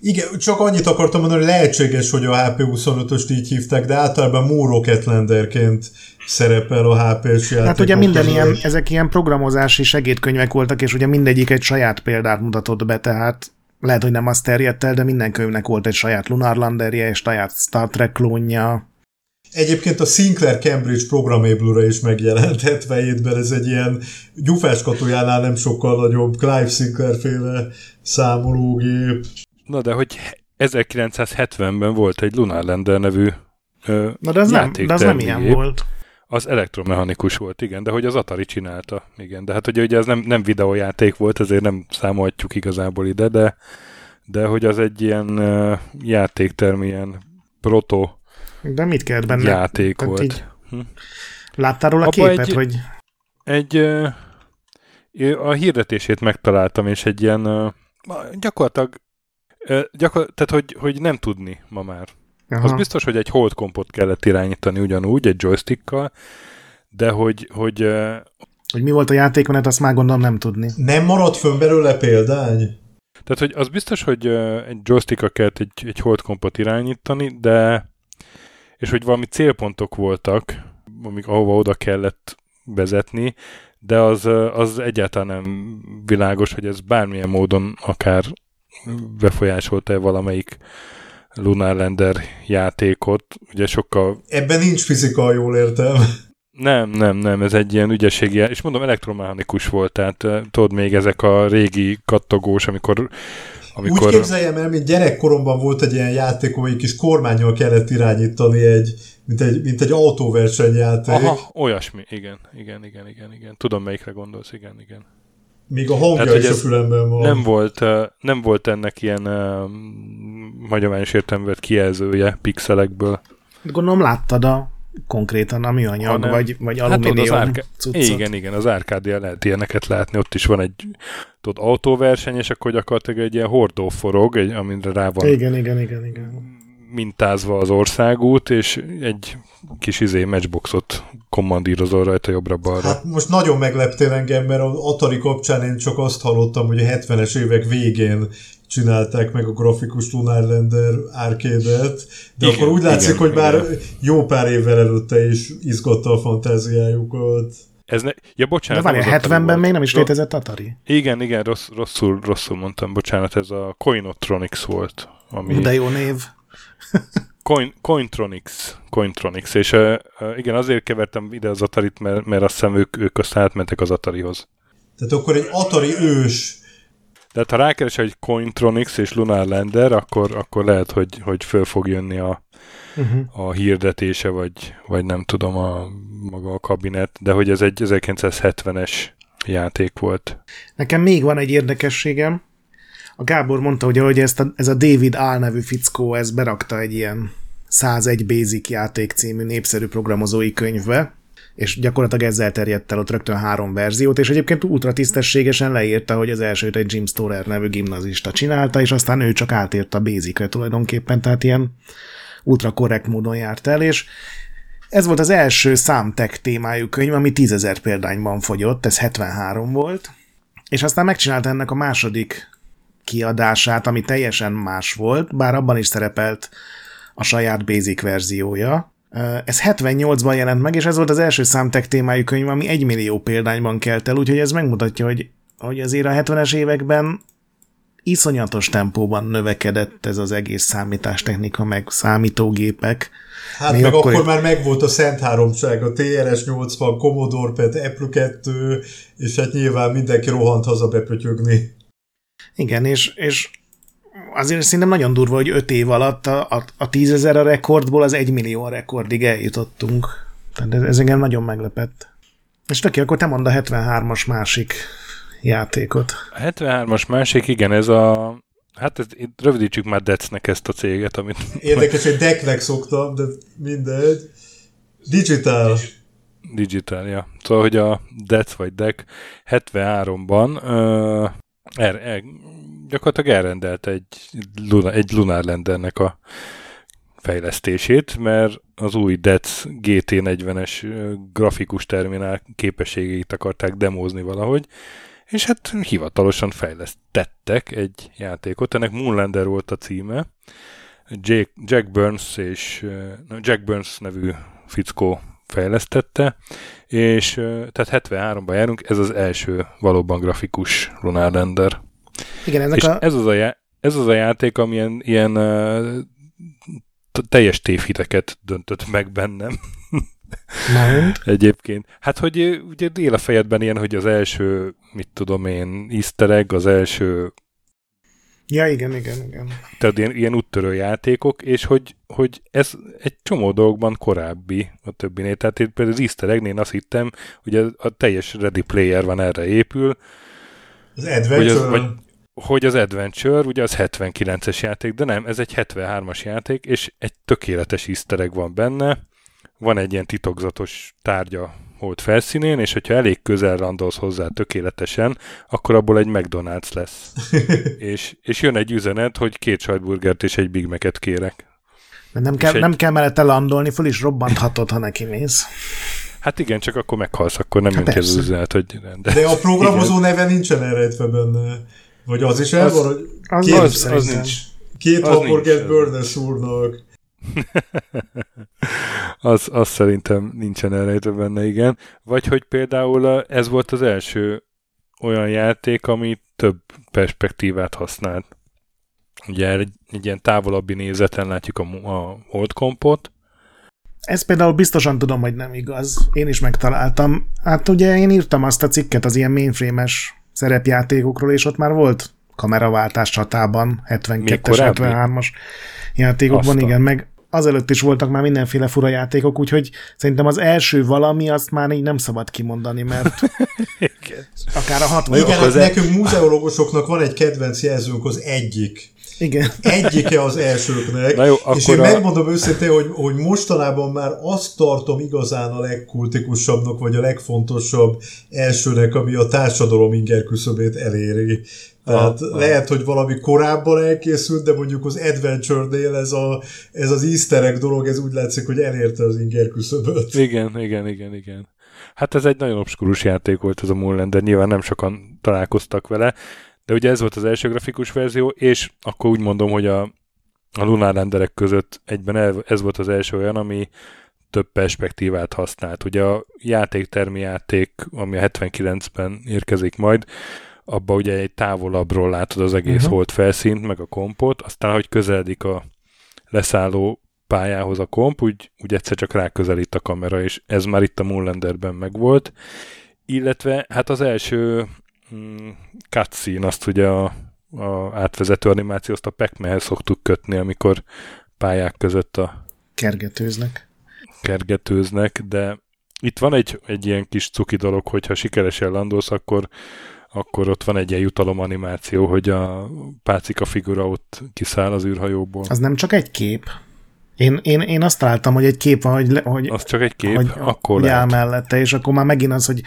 Igen, csak annyit akartam mondani, hogy lehetséges, hogy a HP25-öst így hívták, de általában Muro Catlanderként szerepel a HP-s játék. Hát ugye minden ilyen, ezek ilyen programozási segédkönyvek voltak, és ugye mindegyik egy saját példát mutatott be, tehát lehet, hogy nem azt terjedt el, de minden könyvnek volt egy saját Lunar Landerje, és saját Star Trek klónja. Egyébként a Sinclair Cambridge programébülre is megjelent 77-ben, ez egy ilyen gyufás katójánál nem sokkal nagyobb Clive Sinclair féle számológép. Na de hogy 1970-ben volt egy Lunar Lander nevű ö, Na de az, nem, de az nem ilyen volt. Az elektromechanikus volt, igen, de hogy az Atari csinálta, igen. De hát ugye, ugye ez nem, nem videójáték volt, ezért nem számolhatjuk igazából ide, de, de hogy az egy ilyen uh, játékterm, ilyen proto de mit kellett benne? Játék Tehát volt. Így... Hm. Láttál róla a képet, egy, hogy... Egy... A hirdetését megtaláltam, és egy ilyen... Gyakorlatilag... Gyakor, tehát, hogy, hogy nem tudni ma már. Aha. Az biztos, hogy egy hold kompot kellett irányítani ugyanúgy, egy joystickkal, de hogy, hogy hogy mi volt a játékmenet, azt már gondolom nem tudni. Nem maradt fönn belőle példány? Tehát, hogy az biztos, hogy egy joystickkal kellett egy, egy hold kompot irányítani, de és hogy valami célpontok voltak, amik ahova oda kellett vezetni, de az, az egyáltalán nem világos, hogy ez bármilyen módon akár befolyásolta-e valamelyik Lunar Lander játékot, ugye sokkal... Ebben nincs fizika, jól értem. Nem, nem, nem, ez egy ilyen ügyességi, és mondom, elektromechanikus volt, tehát tudod még ezek a régi kattogós, amikor amikor... Úgy képzeljem el, mint gyerekkoromban volt egy ilyen játék, egy kis kormányjal kellett irányítani egy, mint egy, mint egy autóversenyjáték. Aha, olyasmi, igen, igen, igen, igen, igen. Tudom, melyikre gondolsz, igen, igen. Míg a hangja Tehát, is a fülemben van. Nem volt, nem volt ennek ilyen uh, hagyományos értelművet kijelzője pixelekből. Gondolom láttad a konkrétan a műanyag, Hanem, vagy, vagy hát alumínium hát árká... Igen, igen, az árkádia lehet ilyeneket látni, ott is van egy tudod, autóverseny, és akkor gyakorlatilag egy ilyen hordó forog, egy, amire rá van igen, igen, igen, igen. mintázva az országút, és egy kis izé matchboxot kommandírozol rajta jobbra-balra. Hát most nagyon megleptél engem, mert az Atari kapcsán én csak azt hallottam, hogy a 70-es évek végén csinálták meg a grafikus Lunar Lander arcade-et, de igen, akkor úgy látszik, igen, hogy már igen. jó pár évvel előtte is izgatta a fantáziájukat. Ez ne... Ja, bocsánat. De várj, 70-ben még nem is létezett Atari? Igen, igen, rossz, rosszul, rosszul mondtam, bocsánat, ez a Coinotronics volt. Ami... De jó név. Coin, Cointronics, Cointronics, és uh, igen, azért kevertem ide az Atarit, mert, mert azt hiszem ők, ők aztán átmentek az Atarihoz. Tehát akkor egy Atari ős de ha rákeres egy Cointronics és Lunar Lander, akkor, akkor lehet, hogy, hogy föl fog jönni a, uh-huh. a hirdetése, vagy, vagy nem tudom, a maga a kabinet, de hogy ez egy 1970-es játék volt. Nekem még van egy érdekességem. A Gábor mondta, hogy ahogy ezt a, ez a David Áll nevű fickó, ez berakta egy ilyen 101 Basic játék című népszerű programozói könyvbe, és gyakorlatilag ezzel terjedt el ott rögtön három verziót, és egyébként ultra tisztességesen leírta, hogy az elsőt egy Jim Storer nevű gimnazista csinálta, és aztán ő csak átért a Basicre tulajdonképpen, tehát ilyen ultra korrekt módon járt el, és ez volt az első számtek témájú könyv, ami tízezer példányban fogyott, ez 73 volt, és aztán megcsinálta ennek a második kiadását, ami teljesen más volt, bár abban is szerepelt a saját basic verziója, ez 78-ban jelent meg, és ez volt az első számtek témájú könyv, ami egy millió példányban kelt el, úgyhogy ez megmutatja, hogy, hogy azért a 70-es években iszonyatos tempóban növekedett ez az egész számítástechnika, meg számítógépek. Hát Még meg akkor, akkor már megvolt a Szent Háromság, a TRS-80, Commodore PET, Apple 2, és hát nyilván mindenki rohant haza bepötyögni. Igen, és, és azért szerintem nagyon durva, hogy öt év alatt a, a, a tízezer a rekordból az egy millió a rekordig eljutottunk. Tehát ez, ez engem nagyon meglepett. És töké, akkor te mondd a 73-as másik játékot. A 73-as másik, igen, ez a Hát ez, itt rövidítsük már Decnek ezt a céget, amit... Érdekes, hogy Decknek szoktam, de mindegy. Digital. Digital, ja. Szóval, hogy a Dec vagy Deck 73-ban uh, er, er, gyakorlatilag elrendelte egy, egy Lunar Landernek a fejlesztését, mert az új DEC GT40-es grafikus terminál képességeit akarták demózni valahogy, és hát hivatalosan fejlesztettek egy játékot. Ennek Moonlander volt a címe. Jack Burns és Jack Burns nevű fickó fejlesztette, és tehát 73-ban járunk, ez az első valóban grafikus Lunar Lander. Igen, ezek és a... ez, az a já- ez az a játék, ami ilyen, ilyen uh, teljes tévhiteket döntött meg bennem. Mind. Egyébként. Hát, hogy ugye él a fejedben ilyen, hogy az első, mit tudom én, easter egg, az első Ja, igen, igen, igen. Tehát ilyen, ilyen úttörő játékok, és hogy, hogy ez egy csomó dolgokban korábbi a többinél. Tehát én például az easter egg azt hittem, hogy a, a teljes Ready Player van erre épül. Az Adventure? Hogy az, vagy, hogy az Adventure, ugye az 79-es játék, de nem, ez egy 73-as játék, és egy tökéletes easter van benne, van egy ilyen titokzatos tárgya hold felszínén, és hogyha elég közel randolsz hozzá tökéletesen, akkor abból egy McDonald's lesz. és, és jön egy üzenet, hogy két sajtburgert és egy Big Mac-et kérek. Mert nem, kell, egy... nem kell mellette landolni, föl is robbanthatod, ha neki mész. Hát igen, csak akkor meghalsz, akkor nem jön ki az üzenet, hogy... De, de a programozó igen. neve nincsen elrejtve benne. Vagy az is el van, hogy az, két, az, az nincs. Két hamburgert Burness úrnak. az, az szerintem nincsen elrejtve benne, igen. Vagy hogy például ez volt az első olyan játék, ami több perspektívát használt. Ugye egy, egy ilyen távolabbi nézeten látjuk a, a Old Compot. Ez például biztosan tudom, hogy nem igaz. Én is megtaláltam. Hát ugye én írtam azt a cikket az ilyen mainframe-es szerepjátékokról, és ott már volt kameraváltás csatában, 72-es, 73-as játékokban, Aztán. igen, meg azelőtt is voltak már mindenféle fura játékok, úgyhogy szerintem az első valami, azt már így nem szabad kimondani, mert akár a 60 Igen, hát nekünk múzeológusoknak van egy kedvenc jelzőnk, az egyik. Igen. Egyike az elsőknek. Na jó, és én a... megmondom őszintén, hogy, hogy mostanában már azt tartom igazán a legkultikusabbnak, vagy a legfontosabb elsőnek, ami a társadalom inger küszöbét eléri. Tehát ah, lehet, hogy valami korábban elkészült, de mondjuk az Adventure-nél ez, a, ez az easter egg dolog, ez úgy látszik, hogy elérte az inger küszöböt. Igen, igen, igen, igen. Hát ez egy nagyon obskurus játék volt ez a Moonlander, nyilván nem sokan találkoztak vele, de ugye ez volt az első grafikus verzió, és akkor úgy mondom, hogy a, a Lunar renderek között egyben ez volt az első olyan, ami több perspektívát használt. Ugye a játéktermi játék, ami a 79-ben érkezik majd, abba ugye egy távolabbról látod az egész uh-huh. hold felszínt, meg a kompot, aztán, hogy közeledik a leszálló pályához a komp, úgy, úgy egyszer csak ráközelít a kamera, és ez már itt a Moonlanderben megvolt. Illetve hát az első mm, cutscene, azt ugye a, a átvezető animációt a pac szoktuk kötni, amikor pályák között a... Kergetőznek. Kergetőznek, de itt van egy, egy ilyen kis cuki dolog, hogyha sikeresen landolsz, akkor akkor ott van egy ilyen jutalom animáció, hogy a pácika figura ott kiszáll az űrhajóból. Az nem csak egy kép? Én, én, én azt találtam, hogy egy kép van, hogy, hogy az csak egy kép, hogy, akkor hogy áll mellette, és akkor már megint az, hogy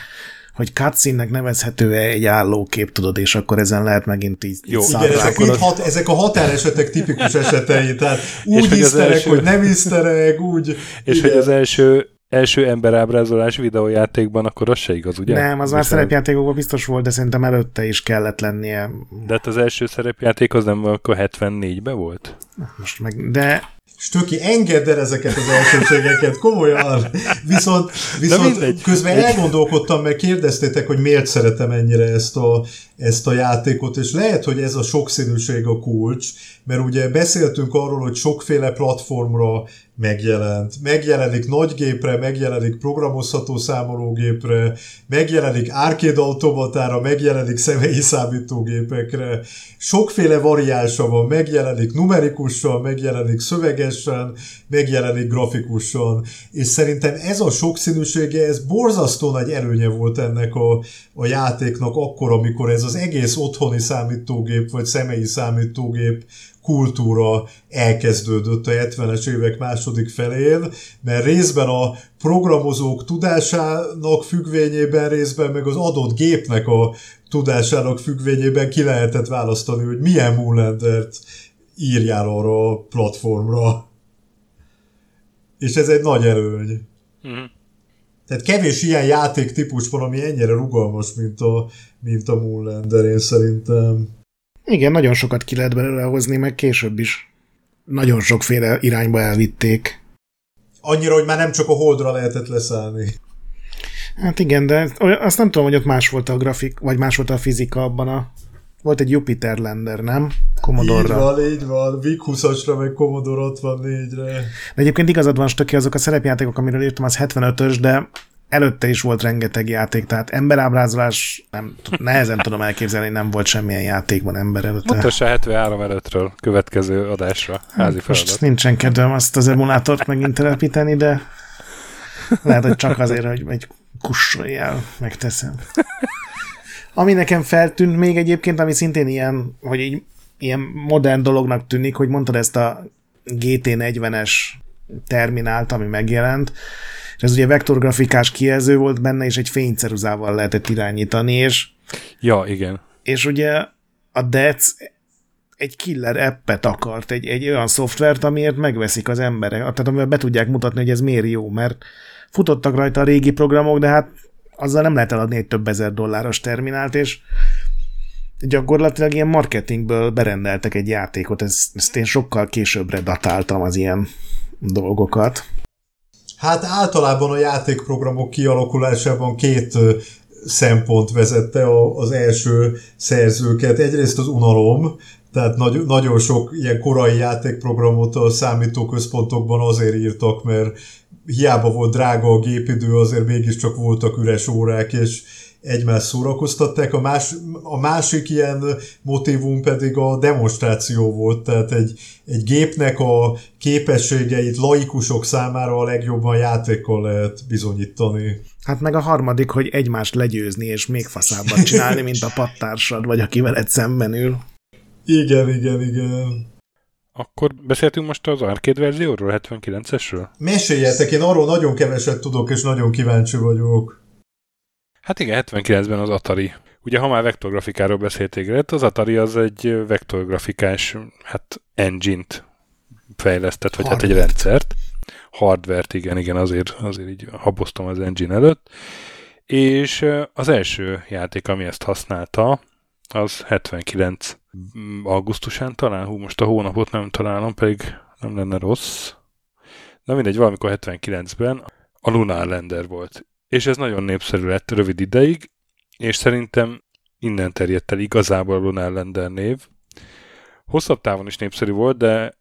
hogy cutscene-nek nevezhető-e egy állókép, tudod, és akkor ezen lehet megint így Jó, igen, ezek, így hat, ezek a határesetek tipikus esetei, tehát úgy iszterek, első... hogy nem iszterek, úgy... És igen. hogy az első első emberábrázolás videójátékban, akkor az se igaz, ugye? Nem, az már szerepjátékokban biztos volt, de szerintem előtte is kellett lennie. De hát az első szerepjáték az nem akkor 74-ben volt? Most meg, de Stöki, engedd el ezeket az elsőségeket, komolyan. Viszont, viszont közben elgondolkodtam, mert kérdeztétek, hogy miért szeretem ennyire ezt a, ezt a játékot, és lehet, hogy ez a sokszínűség a kulcs, mert ugye beszéltünk arról, hogy sokféle platformra megjelent. Megjelenik nagygépre, megjelenik programozható számológépre, megjelenik arcade automatára, megjelenik személyi számítógépekre. Sokféle variánsa van, megjelenik numerikusan, megjelenik szövegesen, megjelenik grafikusan, és szerintem ez a sokszínűsége, ez borzasztó nagy előnye volt ennek a, a játéknak akkor, amikor ez az egész otthoni számítógép, vagy személyi számítógép kultúra elkezdődött a 70-es évek második felén, mert részben a programozók tudásának függvényében, részben meg az adott gépnek a tudásának függvényében ki lehetett választani, hogy milyen Moonlandert írjál arra a platformra. És ez egy nagy előny. Mm. Tehát kevés ilyen játéktípus van, ami ennyire rugalmas, mint a, mint a Moonlander, én szerintem. Igen, nagyon sokat ki lehet belőle hozni, meg később is. Nagyon sokféle irányba elvitték. Annyira, hogy már nem csak a holdra lehetett leszállni. Hát igen, de azt nem tudom, hogy ott más volt a grafik, vagy más volt a fizika abban a... Volt egy Jupiter Lander, nem? Commodore-ra. Így van, így van. VIC 20-asra, meg Commodore 64-re. De egyébként igazad van, Stöki, azok a szerepjátékok, amiről írtam, az 75-ös, de előtte is volt rengeteg játék, tehát emberábrázolás nem, nehezen tudom elképzelni, nem volt semmilyen játékban ember előtte. Mutassa 73 előttről következő adásra, házi feladat. Most nincsen kedvem azt az emulátort megint telepíteni, de lehet, hogy csak azért, hogy egy kussoljál megteszem. Ami nekem feltűnt még egyébként, ami szintén ilyen, hogy így ilyen modern dolognak tűnik, hogy mondtad ezt a GT40-es terminált, ami megjelent, és ez ugye vektorgrafikás kijelző volt benne, és egy fényceruzával lehetett irányítani, és Ja, igen. És ugye a DEC egy killer appet akart, egy, egy olyan szoftvert, amiért megveszik az emberek, tehát amivel be tudják mutatni, hogy ez miért jó, mert futottak rajta a régi programok, de hát azzal nem lehet eladni egy több ezer dolláros terminált, és gyakorlatilag ilyen marketingből berendeltek egy játékot, ezt, ezt én sokkal későbbre datáltam az ilyen dolgokat. Hát általában a játékprogramok kialakulásában két szempont vezette az első szerzőket. Egyrészt az unalom, tehát nagy, nagyon sok ilyen korai játékprogramot a számítóközpontokban azért írtak, mert hiába volt drága a gépidő, azért mégiscsak voltak üres órák, és egymást szórakoztatták. A, más, a másik ilyen motivum pedig a demonstráció volt, tehát egy, egy gépnek a képességeit laikusok számára a legjobban játékkal lehet bizonyítani. Hát meg a harmadik, hogy egymást legyőzni és még faszábbat csinálni, mint a pattársad, vagy aki veled szemben ül. Igen, igen, igen. Akkor beszéltünk most az arcade verzióról, 79-esről? Meséljetek, én arról nagyon keveset tudok, és nagyon kíváncsi vagyok. Hát igen, 79-ben az Atari. Ugye, ha már vektorgrafikáról beszélték, az Atari az egy vektorgrafikás hát engine-t fejlesztett, vagy Hardware. hát egy rendszert. Hardvert, igen, igen, azért, azért így haboztam az engine előtt. És az első játék, ami ezt használta, az 79 augusztusán talán, hú, most a hónapot nem találom, pedig nem lenne rossz. Na mindegy, valamikor 79-ben a Lunar Lander volt. És ez nagyon népszerű lett rövid ideig, és szerintem innen terjedt el igazából a Lunar Lander név. Hosszabb távon is népszerű volt, de,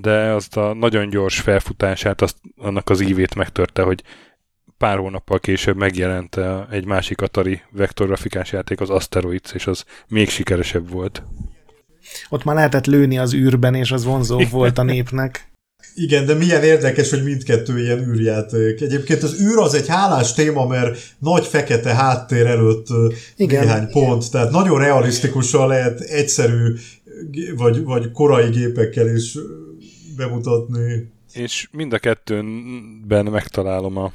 de azt a nagyon gyors felfutását, azt, annak az ívét megtörte, hogy pár hónappal később megjelent egy másik Atari vektorgrafikás játék, az Asteroids, és az még sikeresebb volt. Ott már lehetett lőni az űrben, és az vonzó volt a népnek. Igen, de milyen érdekes, hogy mindkettő ilyen űrjáték. Egyébként az űr az egy hálás téma, mert nagy fekete háttér előtt Igen. néhány pont, tehát nagyon realisztikusan lehet egyszerű vagy, vagy korai gépekkel is bemutatni. És mind a kettőben megtalálom a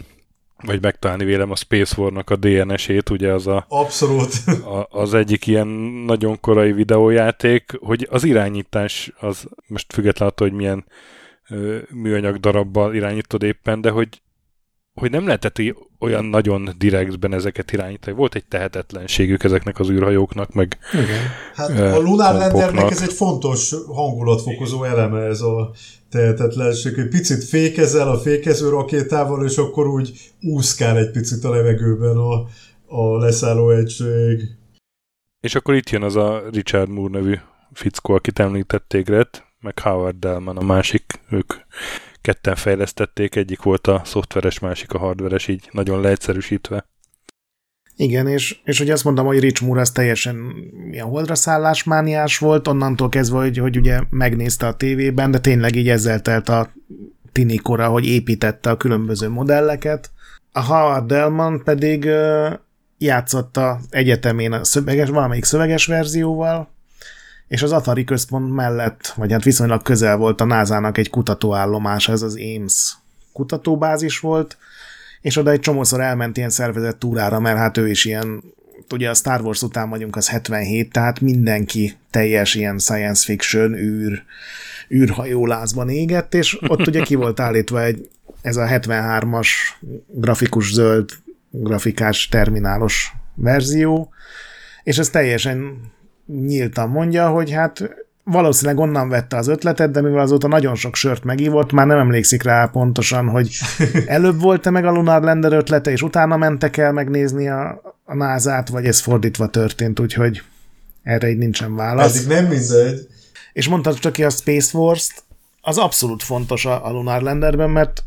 vagy megtalálni vélem a Space War-nak a DNS-ét, ugye az a... Abszolút. A, az egyik ilyen nagyon korai videójáték, hogy az irányítás, az most függetlenül attól, hogy milyen műanyag darabbal irányítod éppen, de hogy hogy nem lehetett olyan nagyon direktben ezeket irányítani. Volt egy tehetetlenségük ezeknek az űrhajóknak, meg Igen. Hát a Lunar Landernek ez egy fontos hangulatfokozó eleme ez a tehetetlenség, hogy picit fékezel a fékező rakétával, és akkor úgy úszkál egy picit a levegőben a, a leszálló egység. És akkor itt jön az a Richard Moore nevű fickó, akit említették, meg Howard Delman, a másik, ők ketten fejlesztették, egyik volt a szoftveres, másik a hardveres, így nagyon leegyszerűsítve. Igen, és, és hogy azt mondom, hogy Rich Moore az teljesen ilyen holdra szállásmániás volt, onnantól kezdve, hogy, hogy ugye megnézte a tévében, de tényleg így ezzel telt a tinikora, hogy építette a különböző modelleket. A Howard Delman pedig játszotta egyetemén a szöveges, valamelyik szöveges verzióval, és az Atari központ mellett, vagy hát viszonylag közel volt a NASA-nak egy kutatóállomás, ez az Ames kutatóbázis volt, és oda egy csomószor elment ilyen szervezett túrára, mert hát ő is ilyen, ugye a Star Wars után vagyunk, az 77, tehát mindenki teljes ilyen science fiction, űr, űrhajólázban égett, és ott ugye ki volt állítva egy, ez a 73-as grafikus zöld grafikás terminálos verzió, és ez teljesen nyíltan mondja, hogy hát valószínűleg onnan vette az ötletet, de mivel azóta nagyon sok sört megívott, már nem emlékszik rá pontosan, hogy előbb volt-e meg a Lunar Lander ötlete, és utána mentek el megnézni a, a názát, vagy ez fordítva történt, úgyhogy erre így nincsen válasz. Eddig nem mindegy. És mondtad csak ki a Space Wars-t, az abszolút fontos a, a Lunar Landerben, mert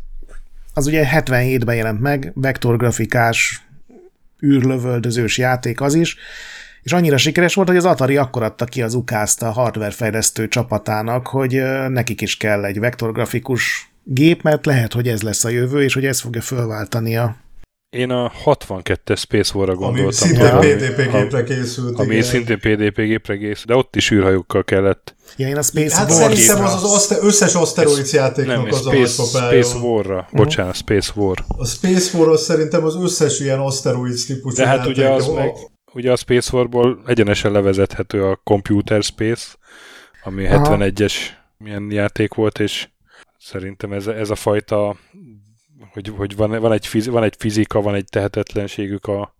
az ugye 77-ben jelent meg, vektorgrafikás, űrlövöldözős játék az is, és annyira sikeres volt, hogy az Atari akkor adta ki az ukázt a hardware fejlesztő csapatának, hogy nekik is kell egy vektorgrafikus gép, mert lehet, hogy ez lesz a jövő, és hogy ez fogja fölváltani a én a 62-es Space War-ra gondoltam. Ami szintén ja. PDP gépre készült. Ami igen. szintén PDP gépre készült, de ott is űrhajókkal kellett. Ja, én a Space hát War szerintem az az aszte- összes Asteroids játéknak nem, az Space, a Space War-ra. Uh-huh. Bocsánat, Space War. A Space War az szerintem az összes ilyen Asteroids típusú De hát játék, ugye az meg, ugye a Space War-ból egyenesen levezethető a Computer Space, ami Aha. 71-es milyen játék volt, és szerintem ez, ez a fajta, hogy, hogy van, van, egy fiz, van egy fizika, van egy tehetetlenségük a,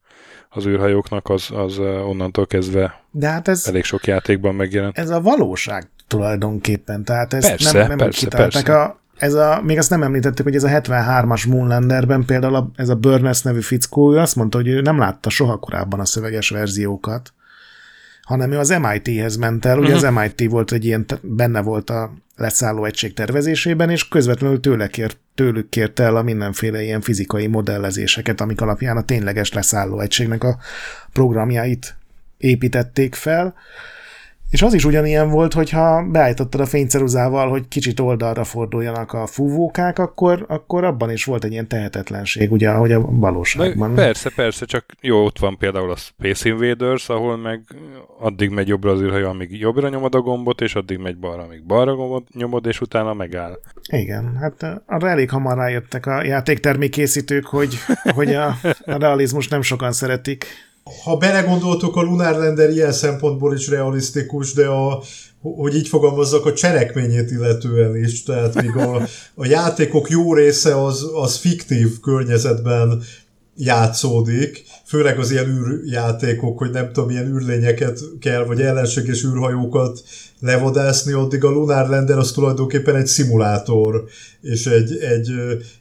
az űrhajóknak, az, az onnantól kezdve De hát ez, elég sok játékban megjelent. Ez a valóság tulajdonképpen, tehát ez persze, nem, nem persze, persze. A, ez a, még azt nem említettük, hogy ez a 73-as Moonlanderben például a, ez a Burners nevű fickó, ő azt mondta, hogy ő nem látta soha korábban a szöveges verziókat, hanem ő az MIT-hez ment el, ugye uh-huh. az MIT volt egy ilyen, benne volt a leszálló egység tervezésében, és közvetlenül tőle kért, tőlük kérte el a mindenféle ilyen fizikai modellezéseket, amik alapján a tényleges leszálló egységnek a programjait építették fel. És az is ugyanilyen volt, hogyha beállítottad a fényceruzával, hogy kicsit oldalra forduljanak a fúvókák, akkor, akkor abban is volt egy ilyen tehetetlenség, ugye, ahogy a valóságban. Na, persze, persze, csak jó, ott van például a Space Invaders, ahol meg addig megy jobbra az űrhajó, amíg jobbra nyomod a gombot, és addig megy balra, amíg balra nyomod, és utána megáll. Igen, hát arra elég hamar rájöttek a játéktermékészítők, hogy, hogy a, a realizmus nem sokan szeretik ha belegondoltok, a Lunar Lander ilyen szempontból is realisztikus, de a, hogy így fogalmazzak, a cselekményét illetően is, tehát még a, a játékok jó része az, az fiktív környezetben játszódik, főleg az ilyen űrjátékok, hogy nem tudom, milyen űrlényeket kell, vagy ellenséges űrhajókat levadászni, addig a Lunar Lander az tulajdonképpen egy szimulátor, és egy, egy,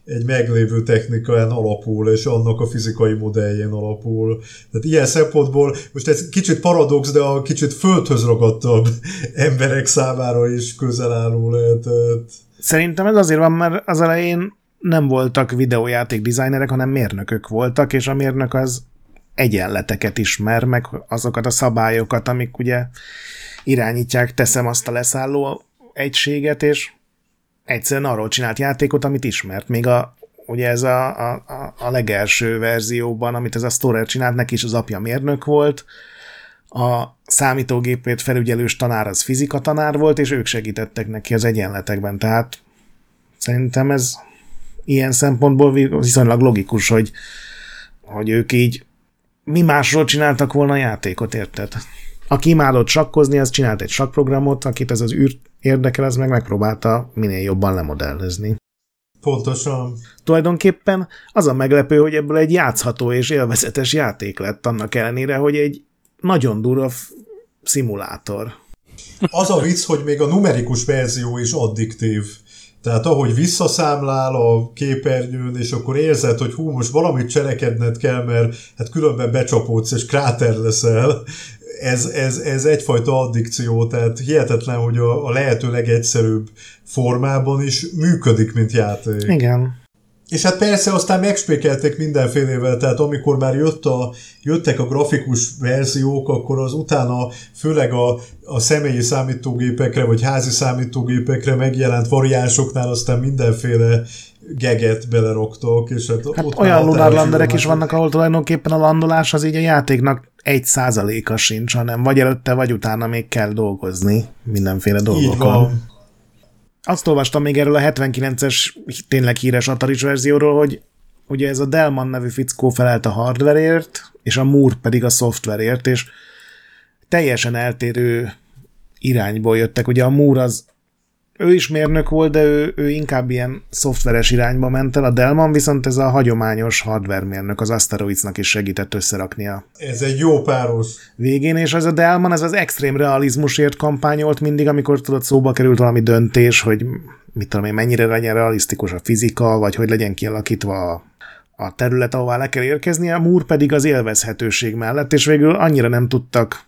egy meglévő technikán alapul, és annak a fizikai modelljén alapul. Tehát ilyen szempontból, most ez kicsit paradox, de a kicsit földhöz ragadtabb emberek számára is közel álló lehetett. Szerintem ez azért van, mert az elején nem voltak videójáték designerek, hanem mérnökök voltak, és a mérnök az egyenleteket ismer, meg azokat a szabályokat, amik ugye irányítják, teszem azt a leszálló egységet, és egyszerűen arról csinált játékot, amit ismert. Még a, ugye ez a, a, a legelső verzióban, amit ez a Storer csinált, neki is az apja mérnök volt, a számítógépét felügyelős tanár az fizika tanár volt, és ők segítettek neki az egyenletekben. Tehát szerintem ez ilyen szempontból viszonylag logikus, hogy, hogy ők így mi másról csináltak volna a játékot, érted? Aki imádott sakkozni, az csinált egy sakprogramot, akit ez az űr érdekel, az meg megpróbálta minél jobban lemodellezni. Pontosan. Tulajdonképpen az a meglepő, hogy ebből egy játszható és élvezetes játék lett, annak ellenére, hogy egy nagyon durva szimulátor. Az a vicc, hogy még a numerikus verzió is addiktív. Tehát ahogy visszaszámlál a képernyőn, és akkor érzed, hogy hú, most valamit cselekedned kell, mert hát különben becsapódsz, és kráter leszel, ez, ez, ez egyfajta addikció, tehát hihetetlen, hogy a, a lehető legegyszerűbb formában is működik, mint játék. Igen. És hát persze aztán megspékelték mindenfélevel, tehát amikor már jött a, jöttek a grafikus verziók, akkor az utána főleg a, a személyi számítógépekre, vagy házi számítógépekre megjelent variánsoknál aztán mindenféle geget beleroktok, és hát, hát ott olyan lunárlanderek is vannak, ahol tulajdonképpen a landolás az így a játéknak egy százaléka sincs, hanem vagy előtte, vagy utána még kell dolgozni mindenféle dolgokon. Így van. Azt olvastam még erről a 79-es tényleg híres atari verzióról, hogy ugye ez a Delman nevű fickó felelt a hardwareért, és a Moore pedig a szoftverért, és teljesen eltérő irányból jöttek. Ugye a Moore az ő is mérnök volt, de ő, ő inkább ilyen szoftveres irányba ment el, a Delman viszont ez a hagyományos hardware mérnök, az Asteroidsnak is segített összeraknia. Ez egy jó páros. Végén, és az a Delman, ez az extrém realizmusért kampányolt mindig, amikor tudod szóba került valami döntés, hogy mit tudom én, mennyire legyen realisztikus a fizika, vagy hogy legyen kialakítva a a terület, ahová le kell érkezni, a Moore pedig az élvezhetőség mellett, és végül annyira nem tudtak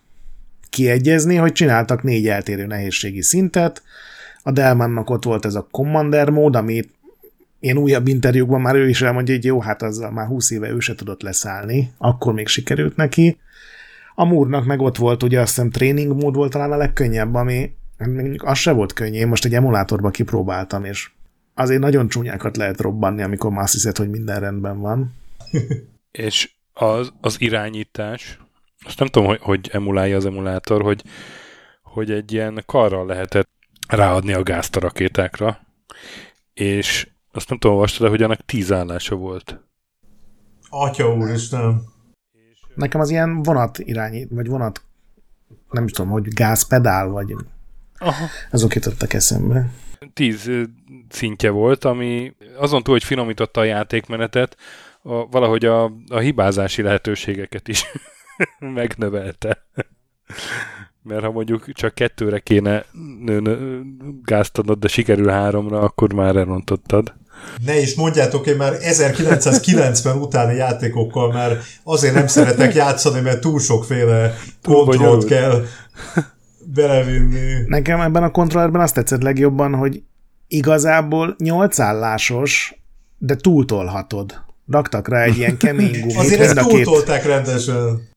kiegyezni, hogy csináltak négy eltérő nehézségi szintet, a Delmannak ott volt ez a Commander mód, amit én újabb interjúkban már ő is elmondja, hogy jó, hát azzal már 20 éve ő se tudott leszállni, akkor még sikerült neki. A Múrnak meg ott volt, ugye azt hiszem training mód volt talán a legkönnyebb, ami az se volt könnyű, én most egy emulátorba kipróbáltam, és azért nagyon csúnyákat lehet robbanni, amikor már azt hiszed, hogy minden rendben van. és az, az irányítás, azt nem tudom, hogy, hogy emulálja az emulátor, hogy, hogy egy ilyen karral lehetett ráadni a gázt a rakétákra, és azt nem tudom, olvastad, hogy annak tíz állása volt. Atya úristen! Nekem az ilyen vonat irányi, vagy vonat, nem is tudom, hogy gázpedál, vagy Aha. azok jutottak eszembe. Tíz szintje volt, ami azon túl, hogy finomította a játékmenetet, a, valahogy a, a hibázási lehetőségeket is megnövelte. Mert ha mondjuk csak kettőre kéne gáztanod, de sikerül háromra, akkor már elrontottad. Ne is mondjátok, én már 1990 utáni játékokkal már azért nem szeretek játszani, mert túl sokféle kontrollt kell belevinni. Nekem ebben a kontrollerben azt tetszett legjobban, hogy igazából nyolcállásos, de túltolhatod. Raktak rá egy ilyen kemény gumit. Azért ezt túltolták két... rendesen.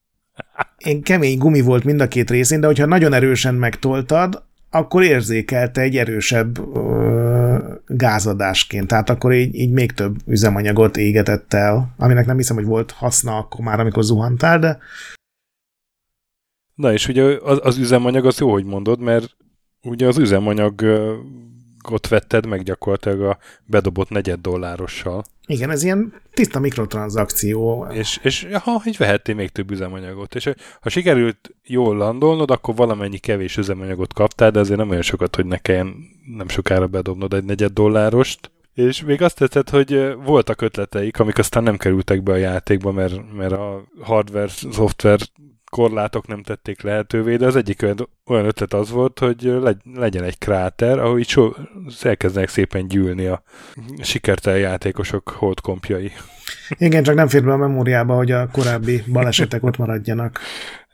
Én kemény gumi volt mind a két részén, de hogyha nagyon erősen megtoltad, akkor érzékelte egy erősebb ö, gázadásként. Tehát akkor így, így még több üzemanyagot égetett el, aminek nem hiszem, hogy volt haszna akkor már, amikor zuhantál, de... Na és ugye az, az üzemanyag az jó, hogy mondod, mert ugye az üzemanyag ott vetted meg gyakorlatilag a bedobott negyed dollárossal. Igen, ez ilyen tiszta mikrotranszakció. És, és ha így vehettél még több üzemanyagot. És ha sikerült jól landolnod, akkor valamennyi kevés üzemanyagot kaptál, de azért nem olyan sokat, hogy ne kelljen nem sokára bedobnod egy negyed dollárost. És még azt tetszett, hogy voltak ötleteik, amik aztán nem kerültek be a játékba, mert, mert a hardware, szoftver korlátok nem tették lehetővé, de az egyik olyan, olyan ötlet az volt, hogy legyen egy kráter, ahol így so, elkezdenek szépen gyűlni a sikertelen játékosok holdkompjai. Igen, csak nem fér be a memóriába, hogy a korábbi balesetek ott maradjanak.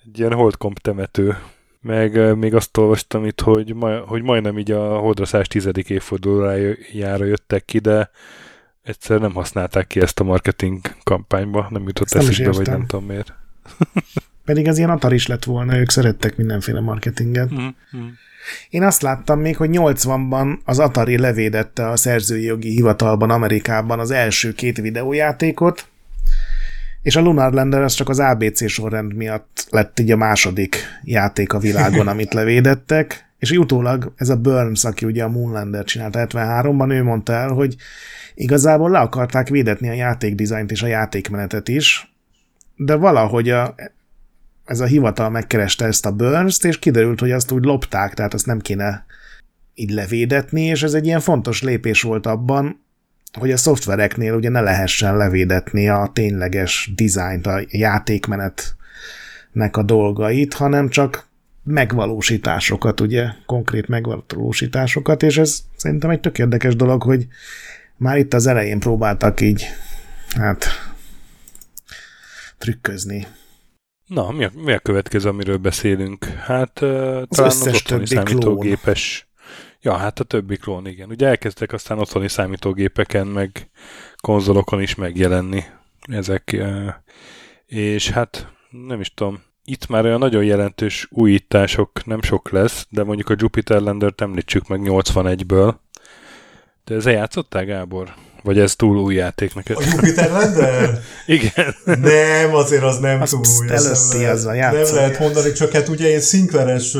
Egy ilyen holdkomp temető. Meg még azt olvastam itt, hogy, ma, hogy majdnem így a holdraszás tizedik évfordulójára jöttek ki, de egyszer nem használták ki ezt a marketing kampányba, nem jutott eszükbe, vagy nem tudom miért. Pedig az ilyen Atari is lett volna, ők szerettek mindenféle marketinget. Mm-hmm. Én azt láttam még, hogy 80-ban az Atari levédette a szerzői jogi hivatalban Amerikában az első két videójátékot, és a Lunar Lander az csak az ABC sorrend miatt lett így a második játék a világon, amit levédettek, és utólag ez a Burns, aki ugye a Moonlander csinálta 73-ban, ő mondta el, hogy igazából le akarták védetni a játékdizájnt és a játékmenetet is, de valahogy a ez a hivatal megkereste ezt a burns és kiderült, hogy azt úgy lopták, tehát azt nem kéne így levédetni, és ez egy ilyen fontos lépés volt abban, hogy a szoftvereknél ugye ne lehessen levédetni a tényleges dizájnt, a játékmenetnek a dolgait, hanem csak megvalósításokat, ugye, konkrét megvalósításokat, és ez szerintem egy tök érdekes dolog, hogy már itt az elején próbáltak így, hát, trükközni. Na, mi a, mi a következő, amiről beszélünk? Hát uh, talán az otthoni számítógépes. Klón. Ja, hát a többi klón, igen. Ugye elkezdtek aztán otthoni számítógépeken, meg konzolokon is megjelenni ezek. Uh, és hát nem is tudom, itt már olyan nagyon jelentős újítások nem sok lesz, de mondjuk a Jupiter Lander-t említsük meg 81-ből. De ezzel játszottál, Gábor? Vagy ez túl új játék neked? A Jupiter Lander? Igen. Nem, azért az nem Azt túl új. Előtti az a játszani. Nem lehet mondani, csak hát ugye én Sinclair-es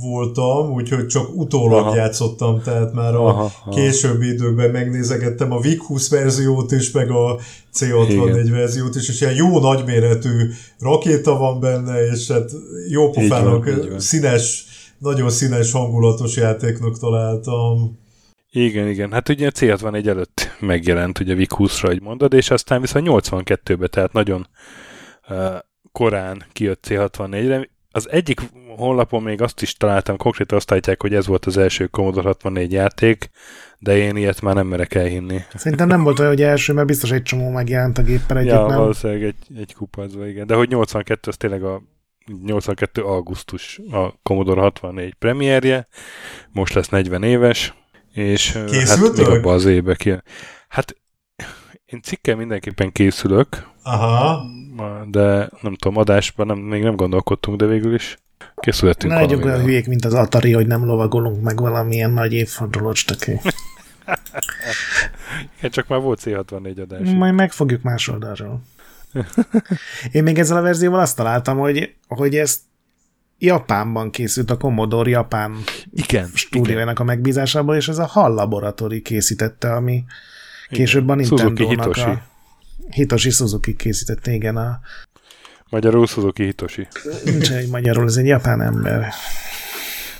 voltam, úgyhogy csak utólag aha. játszottam, tehát már a aha, későbbi időkben megnézegettem a VIC 20 verziót is, meg a C64 Igen. verziót is, és ilyen jó nagyméretű rakéta van benne, és hát jó pofának színes, nagyon színes, hangulatos játéknak találtam. Igen, igen. Hát ugye a C61 előtt megjelent ugye VIC 20-ra, hogy mondod, és aztán viszont 82-ben, tehát nagyon uh, korán kijött C64-re. Az egyik honlapon még azt is találtam, konkrétan azt állítják, hogy ez volt az első Commodore 64 játék, de én ilyet már nem merek elhinni. Szerintem nem volt olyan, hogy első, mert biztos egy csomó megjelent a géppel együtt, ja, nem? valószínűleg egy, egy kupacba, igen. De hogy 82, az tényleg a 82. augusztus a Commodore 64 premierje, most lesz 40 éves, és Készültök? hát még abban az évben ki. Hát én cikkel mindenképpen készülök, Aha. de nem tudom, adásban nem, még nem gondolkodtunk, de végül is készületünk Ne legyünk olyan hülyék, mint az Atari, hogy nem lovagolunk meg valamilyen nagy évfordulót stöké. Igen, csak már volt C64 adás. Majd megfogjuk más oldalról. Én még ezzel a verzióval azt találtam, hogy, hogy ezt Japánban készült a Commodore Japán igen, stúdiójának a megbízásából, és ez a HAL Laboratory készítette, ami később a Nintendo-nak a Hitoshi Suzuki készítette, igen. A... Magyarul Suzuki Hitoshi. Nincs egy magyarul, ez egy japán ember.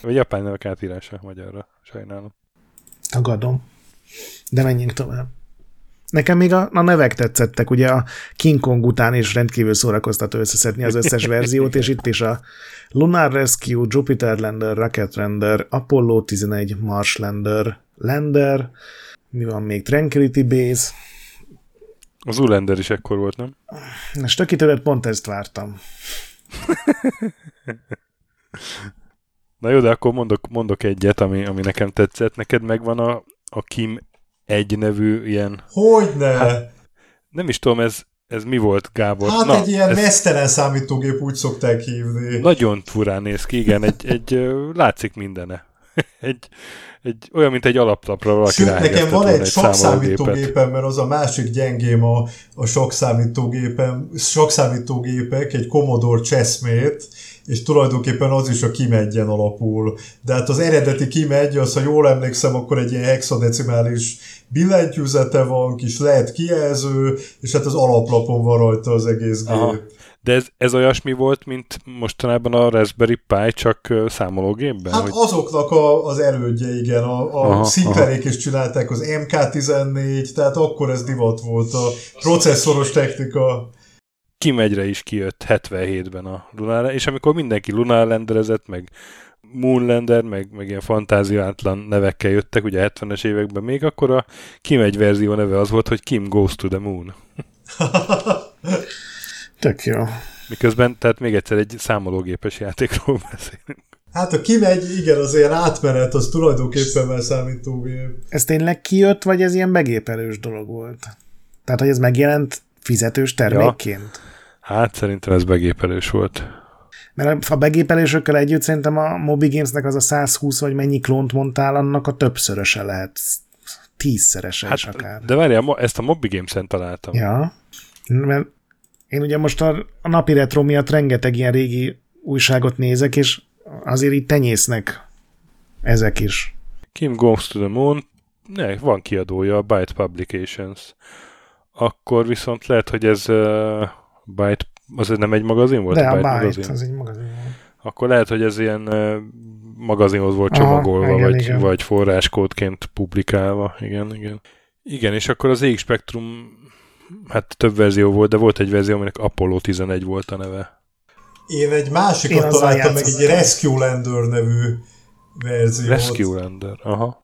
Vagy japán nevek átírása magyarra, sajnálom. Tagadom. De menjünk tovább. Nekem még a, a nevek tetszettek, ugye a King Kong után is rendkívül szórakoztató összeszedni az összes verziót, és itt is a Lunar Rescue, Jupiter Lander, Rocket Lander, Apollo 11, Mars Lander, Lander, mi van még, Tranquility Base. Az Ulander is ekkor volt, nem? És töki többet pont ezt vártam. Na jó, de akkor mondok, mondok egyet, ami, ami nekem tetszett. Neked megvan a, a Kim egy nevű ilyen... Hogyne! Hát, nem is tudom, ez, ez mi volt, Gábor? Hát Na, egy ilyen ez... mesztelen számítógép, úgy szokták hívni. Nagyon furán néz ki, igen, egy, egy látszik mindene. egy, egy, olyan, mint egy alaplapra valaki Sőt, nekem van egy, egy sok számítógépem, mert az a másik gyengém a, a sok számítógépem, sok számítógépek, egy Commodore Chessmate, és tulajdonképpen az is a kimegyen alapul. De hát az eredeti kimegy, az, ha jól emlékszem, akkor egy ilyen hexadecimális billentyűzete van, kis lehet kijelző, és hát az alaplapon van rajta az egész gép. Aha. De ez, ez olyasmi volt, mint mostanában a Raspberry Pi, csak számológépben? Hát hogy... azoknak a, az elődje, igen. A, a Sinclairék is csinálták az MK14, tehát akkor ez divat volt a processzoros technika. Kimegyre is kijött 77-ben a Lunar, és amikor mindenki Lunar lenderezett, meg Moonlander, meg, meg ilyen fantáziátlan nevekkel jöttek, ugye 70-es években még, akkor a Kimegy verzió neve az volt, hogy Kim Goes to the Moon. Tök jó. Miközben, tehát még egyszer egy számológépes játékról beszélünk. Hát a kimegy, igen, az ilyen átmenet, az tulajdonképpen már számítógép. Ez tényleg kijött, vagy ez ilyen begépelős dolog volt? Tehát, hogy ez megjelent fizetős termékként? Ja. Hát szerintem ez begépelős volt. Mert a begépelésökkel együtt szerintem a Moby Gamesnek az a 120 vagy mennyi klónt mondtál, annak a többszöröse lehet. Tízszerese hát, is akár. De várjál, ezt a Moby Games-en találtam. Ja, mert én ugye most a, a napi retro miatt rengeteg ilyen régi újságot nézek, és azért így tenyésznek ezek is. Kim Goes to the Moon, ne, van kiadója, a Byte Publications. Akkor viszont lehet, hogy ez Byte, az nem egy magazin volt? De a, Byte, Byte magazin? az egy magazin volt. Akkor lehet, hogy ez ilyen magazinhoz volt csomagolva, Aha, igen, vagy, igen. vagy forráskódként publikálva. Igen, igen. Igen, és akkor az EX Spectrum hát több verzió volt, de volt egy verzió, aminek Apollo 11 volt a neve. Én egy másikat Én találtam meg, egy Rescue Lander nevű verziót. Rescue Lander, aha.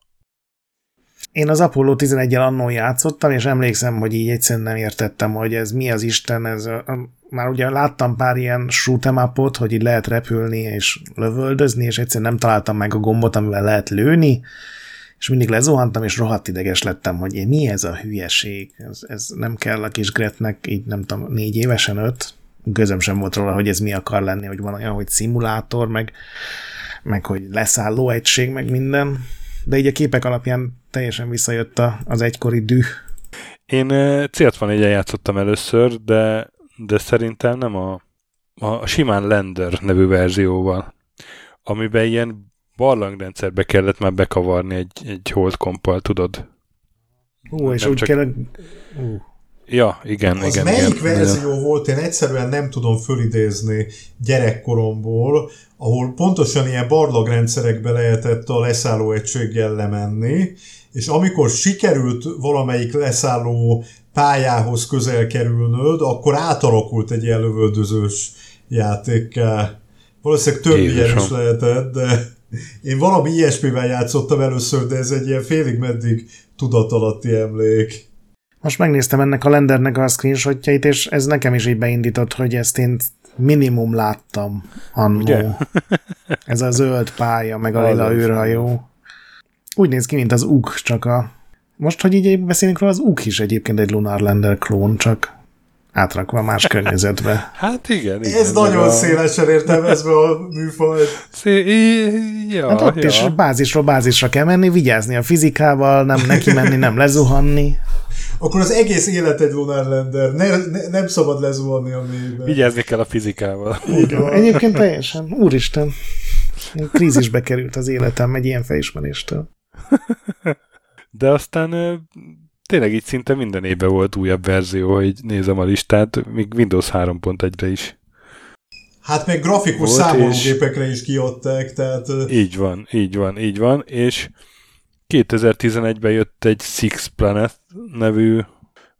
Én az Apollo 11-el annól játszottam, és emlékszem, hogy így egyszerűen nem értettem, hogy ez mi az Isten, ez a, a, már ugye láttam pár ilyen upot, hogy így lehet repülni és lövöldözni, és egyszerűen nem találtam meg a gombot, amivel lehet lőni, és mindig lezuhantam, és rohadt ideges lettem, hogy én, mi ez a hülyeség, ez, ez nem kell a kis Gretnek, így nem tudom, négy évesen öt, gözöm sem volt róla, hogy ez mi akar lenni, hogy van olyan, hogy szimulátor, meg, meg hogy leszálló egység, meg minden, de így a képek alapján teljesen visszajött a, az egykori düh. Én célt van egyen játszottam először, de, de szerintem nem a, a simán Lender nevű verzióval, amiben ilyen barlangrendszerbe kellett már bekavarni egy, egy holdkompal, tudod? Ú, és nem úgy csak... kell... Uh. Ja, igen, az igen. melyik igen, verzió igen. volt, én egyszerűen nem tudom fölidézni gyerekkoromból, ahol pontosan ilyen barlangrendszerekbe lehetett a leszálló egységgel lemenni, és amikor sikerült valamelyik leszálló pályához közel kerülnöd, akkor átalakult egy ilyen lövöldözős játékká. Valószínűleg több Jézusom. ilyen is lehetett, de én valami ilyesmivel játszottam először, de ez egy ilyen félig meddig tudatalatti emlék. Most megnéztem ennek a lendernek a screenshotjait, és ez nekem is így beindított, hogy ezt én minimum láttam annó. ez a zöld pálya, meg a lila űrhajó. Úgy néz ki, mint az UK, csak a... Most, hogy így beszélünk róla, az UK is egyébként egy Lunar Lander klón, csak átrakva más környezetbe. Hát igen. igen Ez nagyon a... szélesen értelmezve a műfaj. Szé... Ja, hát ott ja. is bázisról bázisra kell menni, vigyázni a fizikával, nem neki menni, nem lezuhanni. Akkor az egész élet egy Lunar Lander. Ne, ne, nem szabad lezuhanni a mélybe. Vigyázni kell a fizikával. Igen. Egyébként teljesen. Úristen. Krízisbe került az életem egy ilyen felismeréstől. De aztán tényleg így szinte minden évben volt újabb verzió, hogy nézem a listát, még Windows 3.1-re is. Hát meg grafikus volt, számológépekre is kiadták, tehát... Így van, így van, így van, és 2011-ben jött egy Six Planet nevű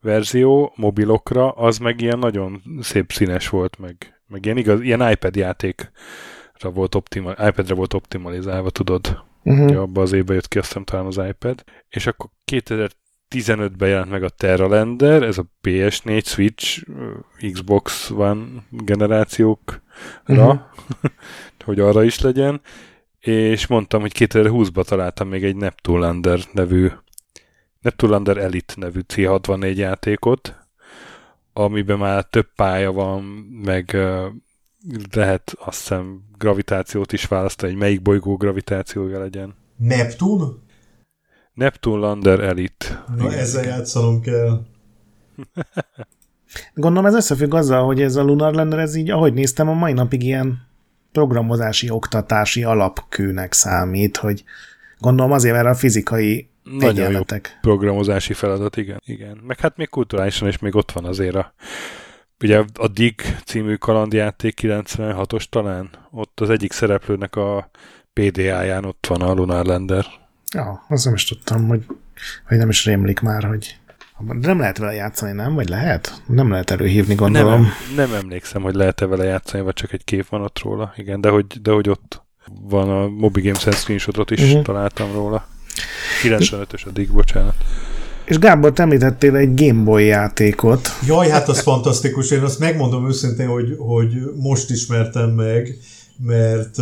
verzió mobilokra, az meg ilyen nagyon szép színes volt, meg, meg ilyen, igaz, ilyen iPad játékra volt optimal, iPadre volt optimalizálva, tudod. Uh-huh. Ja, abban az évben jött ki azt talán az iPad. És akkor 2015-ben jelent meg a Terralander, ez a PS4, Switch, Xbox One generációkra, uh-huh. hogy arra is legyen, és mondtam, hogy 2020-ban találtam még egy Neptune Lander nevű Neptune Lander Elite nevű C64 játékot, amiben már több pálya van, meg lehet azt hiszem gravitációt is választani, hogy melyik bolygó gravitációja legyen. Neptun? Neptune Lander Elite. Na Igen. ezzel játszanom kell. Gondolom ez összefügg azzal, hogy ez a Lunar Lander, ez így, ahogy néztem, a mai napig ilyen programozási, oktatási alapkőnek számít, hogy gondolom azért, mert a fizikai nagyon egyenletek. jó programozási feladat, igen. igen. Meg hát még kulturálisan is még ott van azért a ugye a Dig című kalandjáték 96-os talán, ott az egyik szereplőnek a PDA-ján ott van a Lunar Lander. Ja, azt nem is tudtam, hogy, hogy nem is rémlik már, hogy de nem lehet vele játszani, nem? Vagy lehet? Nem lehet előhívni, gondolom. Nem, nem emlékszem, hogy lehet-e vele játszani, vagy csak egy kép van ott róla. Igen, de hogy, de hogy ott van a Mobi Games screenshotot is uh-huh. találtam róla. 95-ös a Dig, bocsánat. És Gábor, te említettél egy Game Boy játékot. Jaj, hát az fantasztikus. Én azt megmondom őszintén, hogy, hogy most ismertem meg, mert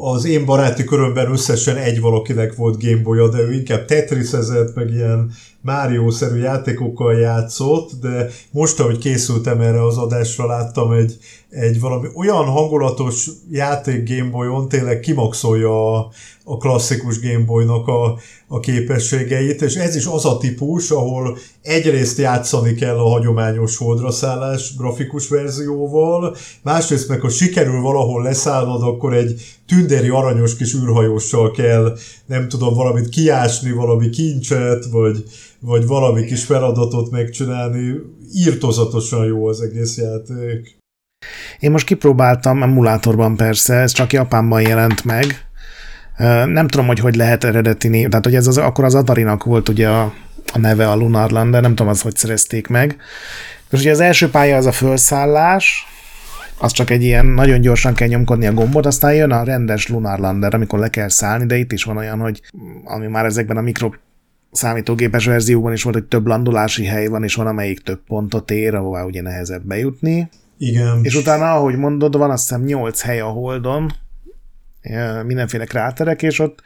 az én baráti körömben összesen egy valakinek volt Gameboy-a, de ő inkább Tetrisezett, meg ilyen Mario-szerű játékokkal játszott, de most, ahogy készültem erre az adásra, láttam egy, egy valami olyan hangulatos játék Gameboy-on, tényleg kimaxolja a, a klasszikus Gameboy-nak a, a képességeit, és ez is az a típus, ahol egyrészt játszani kell a hagyományos holdraszállás grafikus verzióval, másrészt meg ha sikerül valahol leszállnod, akkor egy tündéri aranyos kis űrhajóssal kell, nem tudom, valamit kiásni, valami kincset, vagy, vagy valami kis feladatot megcsinálni. Írtozatosan jó az egész játék. Én most kipróbáltam, emulátorban persze, ez csak Japánban jelent meg. Nem tudom, hogy hogy lehet eredeti név, tehát hogy ez az, akkor az Atari-nak volt ugye a, a neve a Lunar Lander, nem tudom az, hogy szerezték meg. És ugye az első pálya az a felszállás, az csak egy ilyen, nagyon gyorsan kell nyomkodni a gombot, aztán jön a rendes Lunar Lander, amikor le kell szállni, de itt is van olyan, hogy ami már ezekben a mikro számítógépes verzióban is volt, hogy több landolási hely van, és van, amelyik több pontot ér, ahová ugye nehezebb bejutni. Igen. És utána, ahogy mondod, van azt hiszem 8 hely a Holdon, mindenféle kráterek, és ott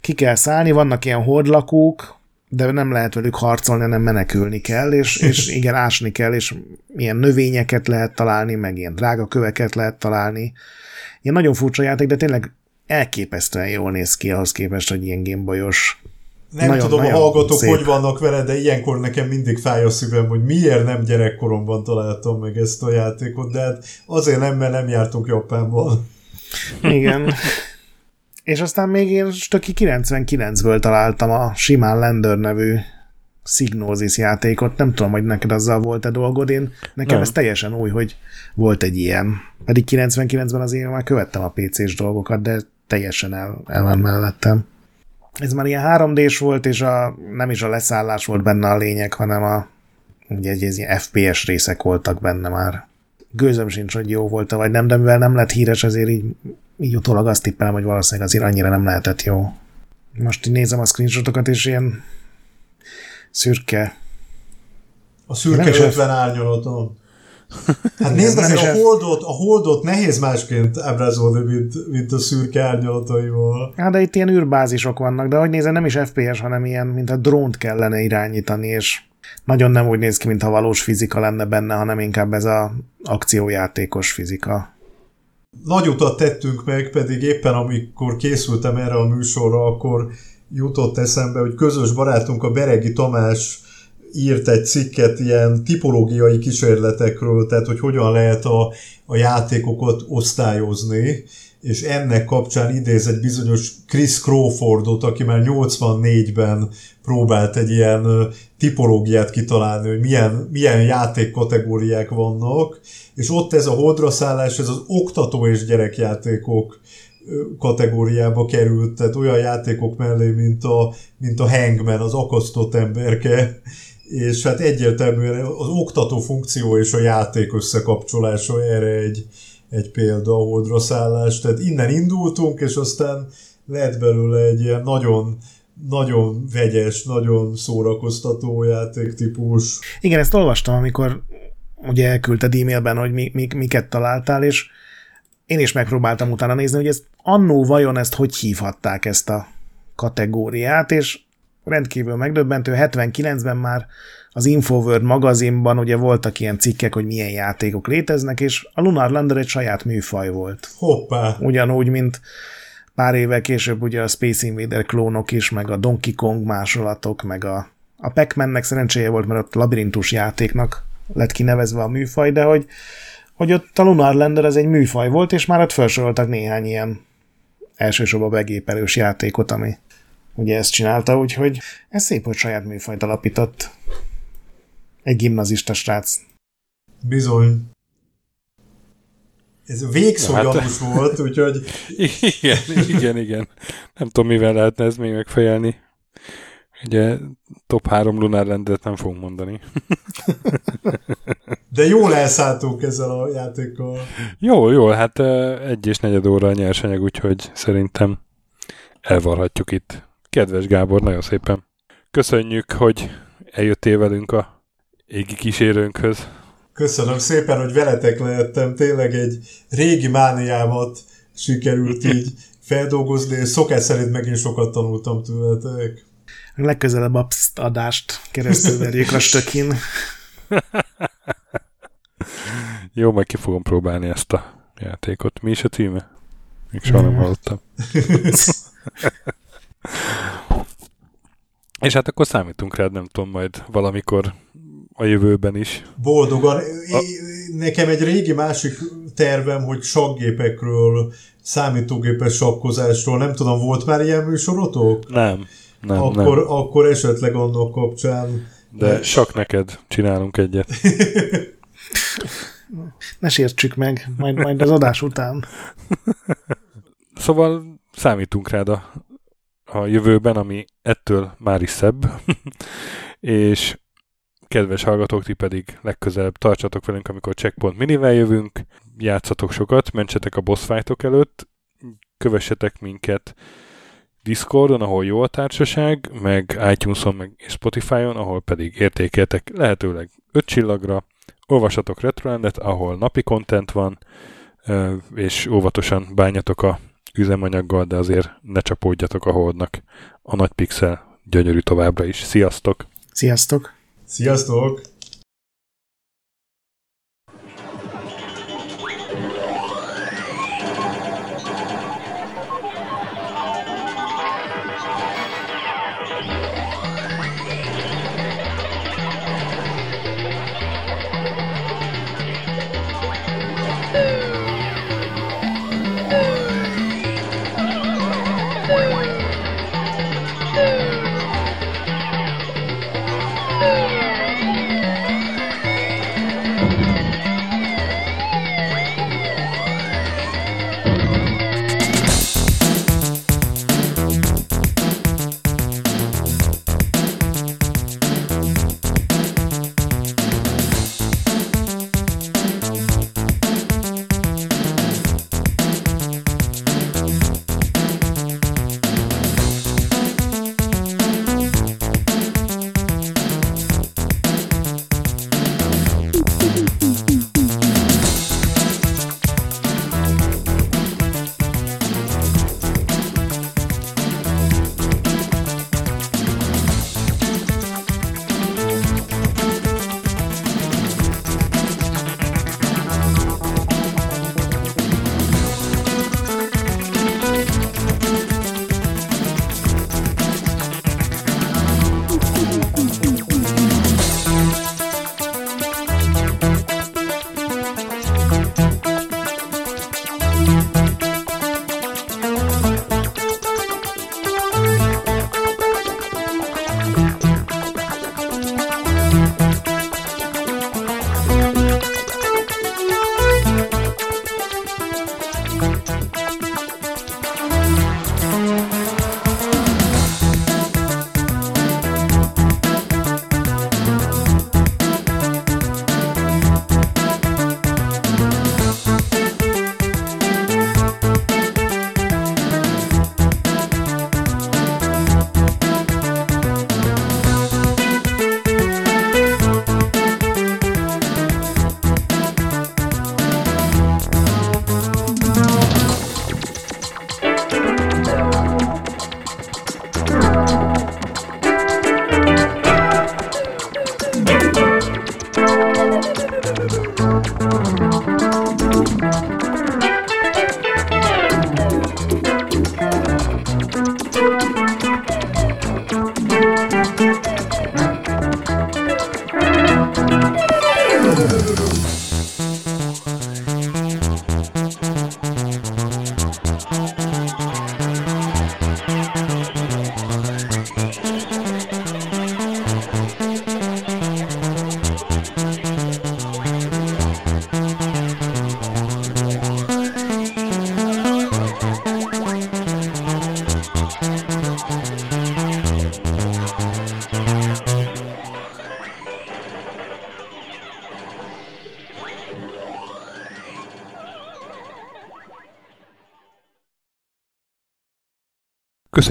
ki kell szállni, vannak ilyen hordlakók, de nem lehet velük harcolni, hanem menekülni kell, és, és igen, ásni kell, és ilyen növényeket lehet találni, meg ilyen drága köveket lehet találni. Ilyen nagyon furcsa játék, de tényleg elképesztően jól néz ki ahhoz képest, hogy ilyen gameboyos. Nem nagyon, tudom, nagyon a hallgatók szép. hogy vannak vele, de ilyenkor nekem mindig fáj a szívem, hogy miért nem gyerekkoromban találtam meg ezt a játékot, de hát azért nem, mert nem jártunk Japánban. Igen. És aztán még én stöki 99-ből találtam a Simán Lender nevű Signózis játékot. Nem tudom, hogy neked azzal volt-e dolgod. Én, nekem nem. ez teljesen új, hogy volt egy ilyen. Pedig 99-ben azért már követtem a PC-s dolgokat, de teljesen el, el van mellettem. Ez már ilyen 3D-s volt, és a, nem is a leszállás volt benne a lényeg, hanem a ugye egy, egy ilyen FPS részek voltak benne már. Gőzöm sincs, hogy jó volt vagy nem, de mivel nem lett híres, azért így így utólag azt tippelem, hogy valószínűleg azért annyira nem lehetett jó. Most így nézem a screenshotokat, és ilyen szürke. A szürke nem 50 árnyalaton. Hát nézd azért, a holdot, a holdot nehéz másként ábrázolni, mint, mint a szürke árnyalataival. Hát de itt ilyen űrbázisok vannak, de hogy nézem, nem is FPS, hanem ilyen, mint a drónt kellene irányítani, és nagyon nem úgy néz ki, mintha valós fizika lenne benne, hanem inkább ez a akciójátékos fizika nagy utat tettünk meg, pedig éppen amikor készültem erre a műsorra, akkor jutott eszembe, hogy közös barátunk a Beregi Tamás írt egy cikket ilyen tipológiai kísérletekről, tehát hogy hogyan lehet a, a játékokat osztályozni, és ennek kapcsán idéz egy bizonyos Chris Crawfordot, aki már 84-ben próbált egy ilyen tipológiát kitalálni, hogy milyen, milyen játékkategóriák vannak, és ott ez a holdraszállás, ez az oktató és gyerekjátékok kategóriába került, tehát olyan játékok mellé, mint a, mint a Hangman, az akasztott emberke, és hát egyértelműen az oktató funkció és a játék összekapcsolása erre egy, egy példa a holdra. Tehát innen indultunk, és aztán lett belőle egy ilyen nagyon nagyon vegyes, nagyon szórakoztató játéktípus. Igen, ezt olvastam, amikor ugye elküldted e-mailben, hogy mi, mi, miket találtál, és én is megpróbáltam utána nézni, hogy ezt annó vajon ezt hogy hívhatták ezt a kategóriát, és rendkívül megdöbbentő, 79-ben már az Infoworld magazinban ugye voltak ilyen cikkek, hogy milyen játékok léteznek, és a Lunar Lander egy saját műfaj volt. Hoppá! Ugyanúgy, mint pár évvel később ugye a Space Invader klónok is, meg a Donkey Kong másolatok, meg a, a Pac-Mannek szerencséje volt, mert ott labirintus játéknak lett kinevezve a műfaj, de hogy, hogy ott a Lunar Lander ez egy műfaj volt, és már ott felsoroltak néhány ilyen elsősorban begépelős játékot, ami ugye ezt csinálta, úgyhogy ez szép, hogy saját műfajt alapított egy gimnazista srác. Bizony. Ez végszó hát, gyanús volt, úgyhogy... Igen, igen, igen. Nem tudom, mivel lehetne ez még megfejelni. Ugye top 3 Lunar rendet nem fogunk mondani. De jól elszálltunk ezzel a játékkal. Jó, jó, hát egy és negyed óra a nyersanyag, úgyhogy szerintem elvarhatjuk itt. Kedves Gábor, nagyon szépen. Köszönjük, hogy eljöttél velünk a égi kísérőnkhöz. Köszönöm szépen, hogy veletek lehettem. Tényleg egy régi mániámat sikerült így feldolgozni, és szokás szerint megint sokat tanultam tőletek. Legközelebb a adást keresztül verjük a stökin. Jó, majd ki fogom próbálni ezt a játékot. Mi is a címe? Még soha nem hallottam. És hát akkor számítunk rád, nem tudom, majd valamikor a jövőben is. Boldogan. A... Nekem egy régi másik tervem, hogy sakkgépekről, számítógépes sakkozásról, nem tudom, volt már ilyen műsorotok? Nem. Nem, akkor, nem. akkor esetleg annak kapcsán. De sok neked csinálunk egyet. ne sértsük meg, majd, majd az adás után. Szóval számítunk rád a, a jövőben, ami ettől már is szebb, és kedves hallgatók, ti pedig legközelebb tartsatok velünk, amikor Checkpoint minivel jövünk, játszatok sokat, mentsetek a boss fightok előtt, kövessetek minket Discordon, ahol jó a társaság, meg iTunes-on, meg Spotify-on, ahol pedig értékeltek lehetőleg 5 csillagra, olvasatok Retrolandet, ahol napi content van, és óvatosan bánjatok a üzemanyaggal, de azért ne csapódjatok a holdnak. A nagy pixel gyönyörű továbbra is. Sziasztok! Sziasztok! Sziasztok!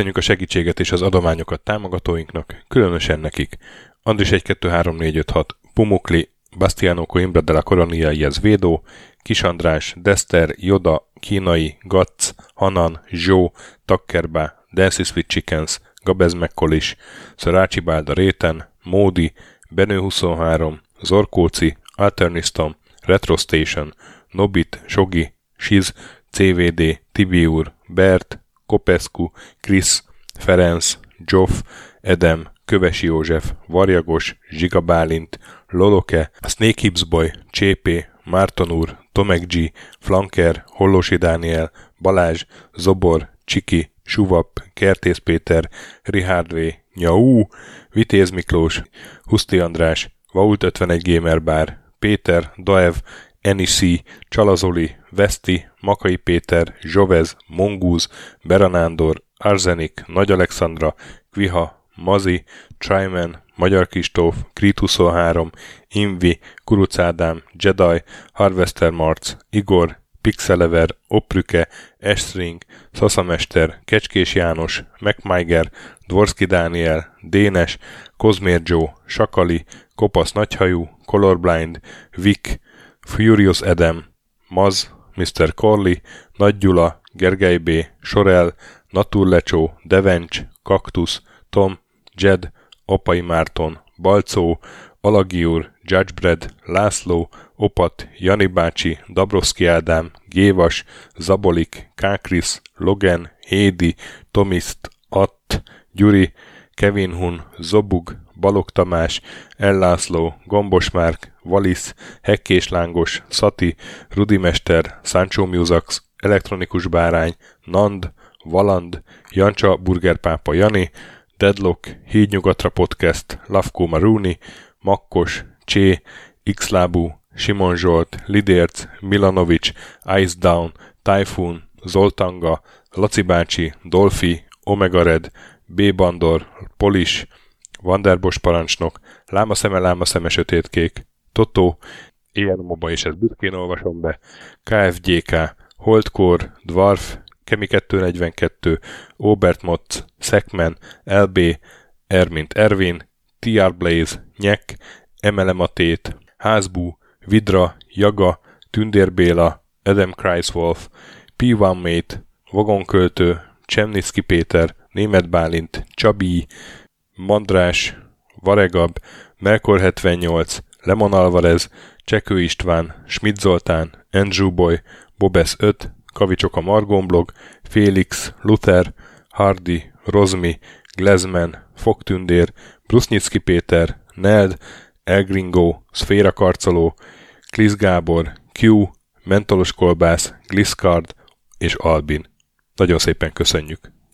Köszönjük a segítséget és az adományokat támogatóinknak, különösen nekik. Andris 1 2 3 4 5 6, Pumukli, Bastiano Coimbra de la Coronia Iez Védó, Kis András, Dester, Joda, Kínai, Gatz, Hanan, Zsó, Takkerbá, Dancy Sweet Chickens, Gabez Mekkolis, Szarácsi Bálda Réten, Módi, Benő 23, Zorkóci, Alternistom, Retro Station, Nobit, Sogi, Siz, CVD, Tibiur, Bert, Kopescu, Krisz, Ferenc, Zsoff, Edem, Kövesi József, Varjagos, Zsiga Bálint, Loloke, Snake Hips Boy, Csépé, Márton úr, Tomek G, Flanker, Hollosi Dániel, Balázs, Zobor, Csiki, Suvap, Kertész Péter, Richard V, Nyau, Vitéz Miklós, Huszti András, Vault 51 Gamer Bar, Péter, Daev, Enisi, Csalazoli, Veszti, Makai Péter, Zsovez, Mongúz, Beranándor, Arzenik, Nagy Alexandra, Kviha, Mazi, Tryman, Magyar Kistóf, Krit 23, Invi, Kuruc Ádám, Jedi, Harvester Marc, Igor, Pixelever, Oprüke, Estring, Szaszamester, Kecskés János, MacMiger, Dvorski Dániel, Dénes, Kozmér Joe, Sakali, Kopasz Nagyhajú, Colorblind, Vic, Furious Edem, Maz, Mr. Corley, Nagy Gyula, Gergely B., Sorel, Naturlecsó, Devencs, Kaktusz, Tom, Jed, Apai Márton, Balcó, Alagi úr, Judgebred, László, Opat, Jani bácsi, Dabroszki Ádám, Gévas, Zabolik, Kákris, Logan, Hédi, Tomiszt, Att, Gyuri, Kevin Hun, Zobug, Balog Tamás, Ellászló, Gombos Márk, Valisz, Hekkés Lángos, Szati, Rudimester, Sancho Musax, Elektronikus Bárány, Nand, Valand, Jancsa Burgerpápa Jani, Deadlock, Hídnyugatra Podcast, Lavkó Maruni, Makkos, Csé, Xlábú, Simon Zsolt, Lidérc, Milanovic, Ice Down, Typhoon, Zoltanga, Laci bácsi, Dolfi, Omega Red, B. Bandor, Polis, Vanderbos parancsnok, Lámaszeme, Lámaszeme, Sötétkék, Totó, moba és ezt büszkén olvasom be, KFGK, Holdkor, Dwarf, Kemi 242, Obert Motz, Szekmen, LB, Ermint Ervin, TR Blaze, Nyek, Emelematét, Házbú, Vidra, Jaga, Tündér Béla, Adam Kreiswolf, P1 Mate, Vagonköltő, Csemnicki Péter, Német Bálint, Csabi, Mandrás, Varegab, Melkor 78, Lemon Alvarez, Csekő István, Schmidt Zoltán, Andrew Boy, Bobesz 5, Kavicsok a Margonblog, Félix, Luther, Hardy, Rozmi, Glezman, Fogtündér, Brusnicki Péter, Neld, Elgringo, Szféra Karcoló, Klisz Gábor, Q, Mentolos Kolbász, Gliscard és Albin. Nagyon szépen köszönjük!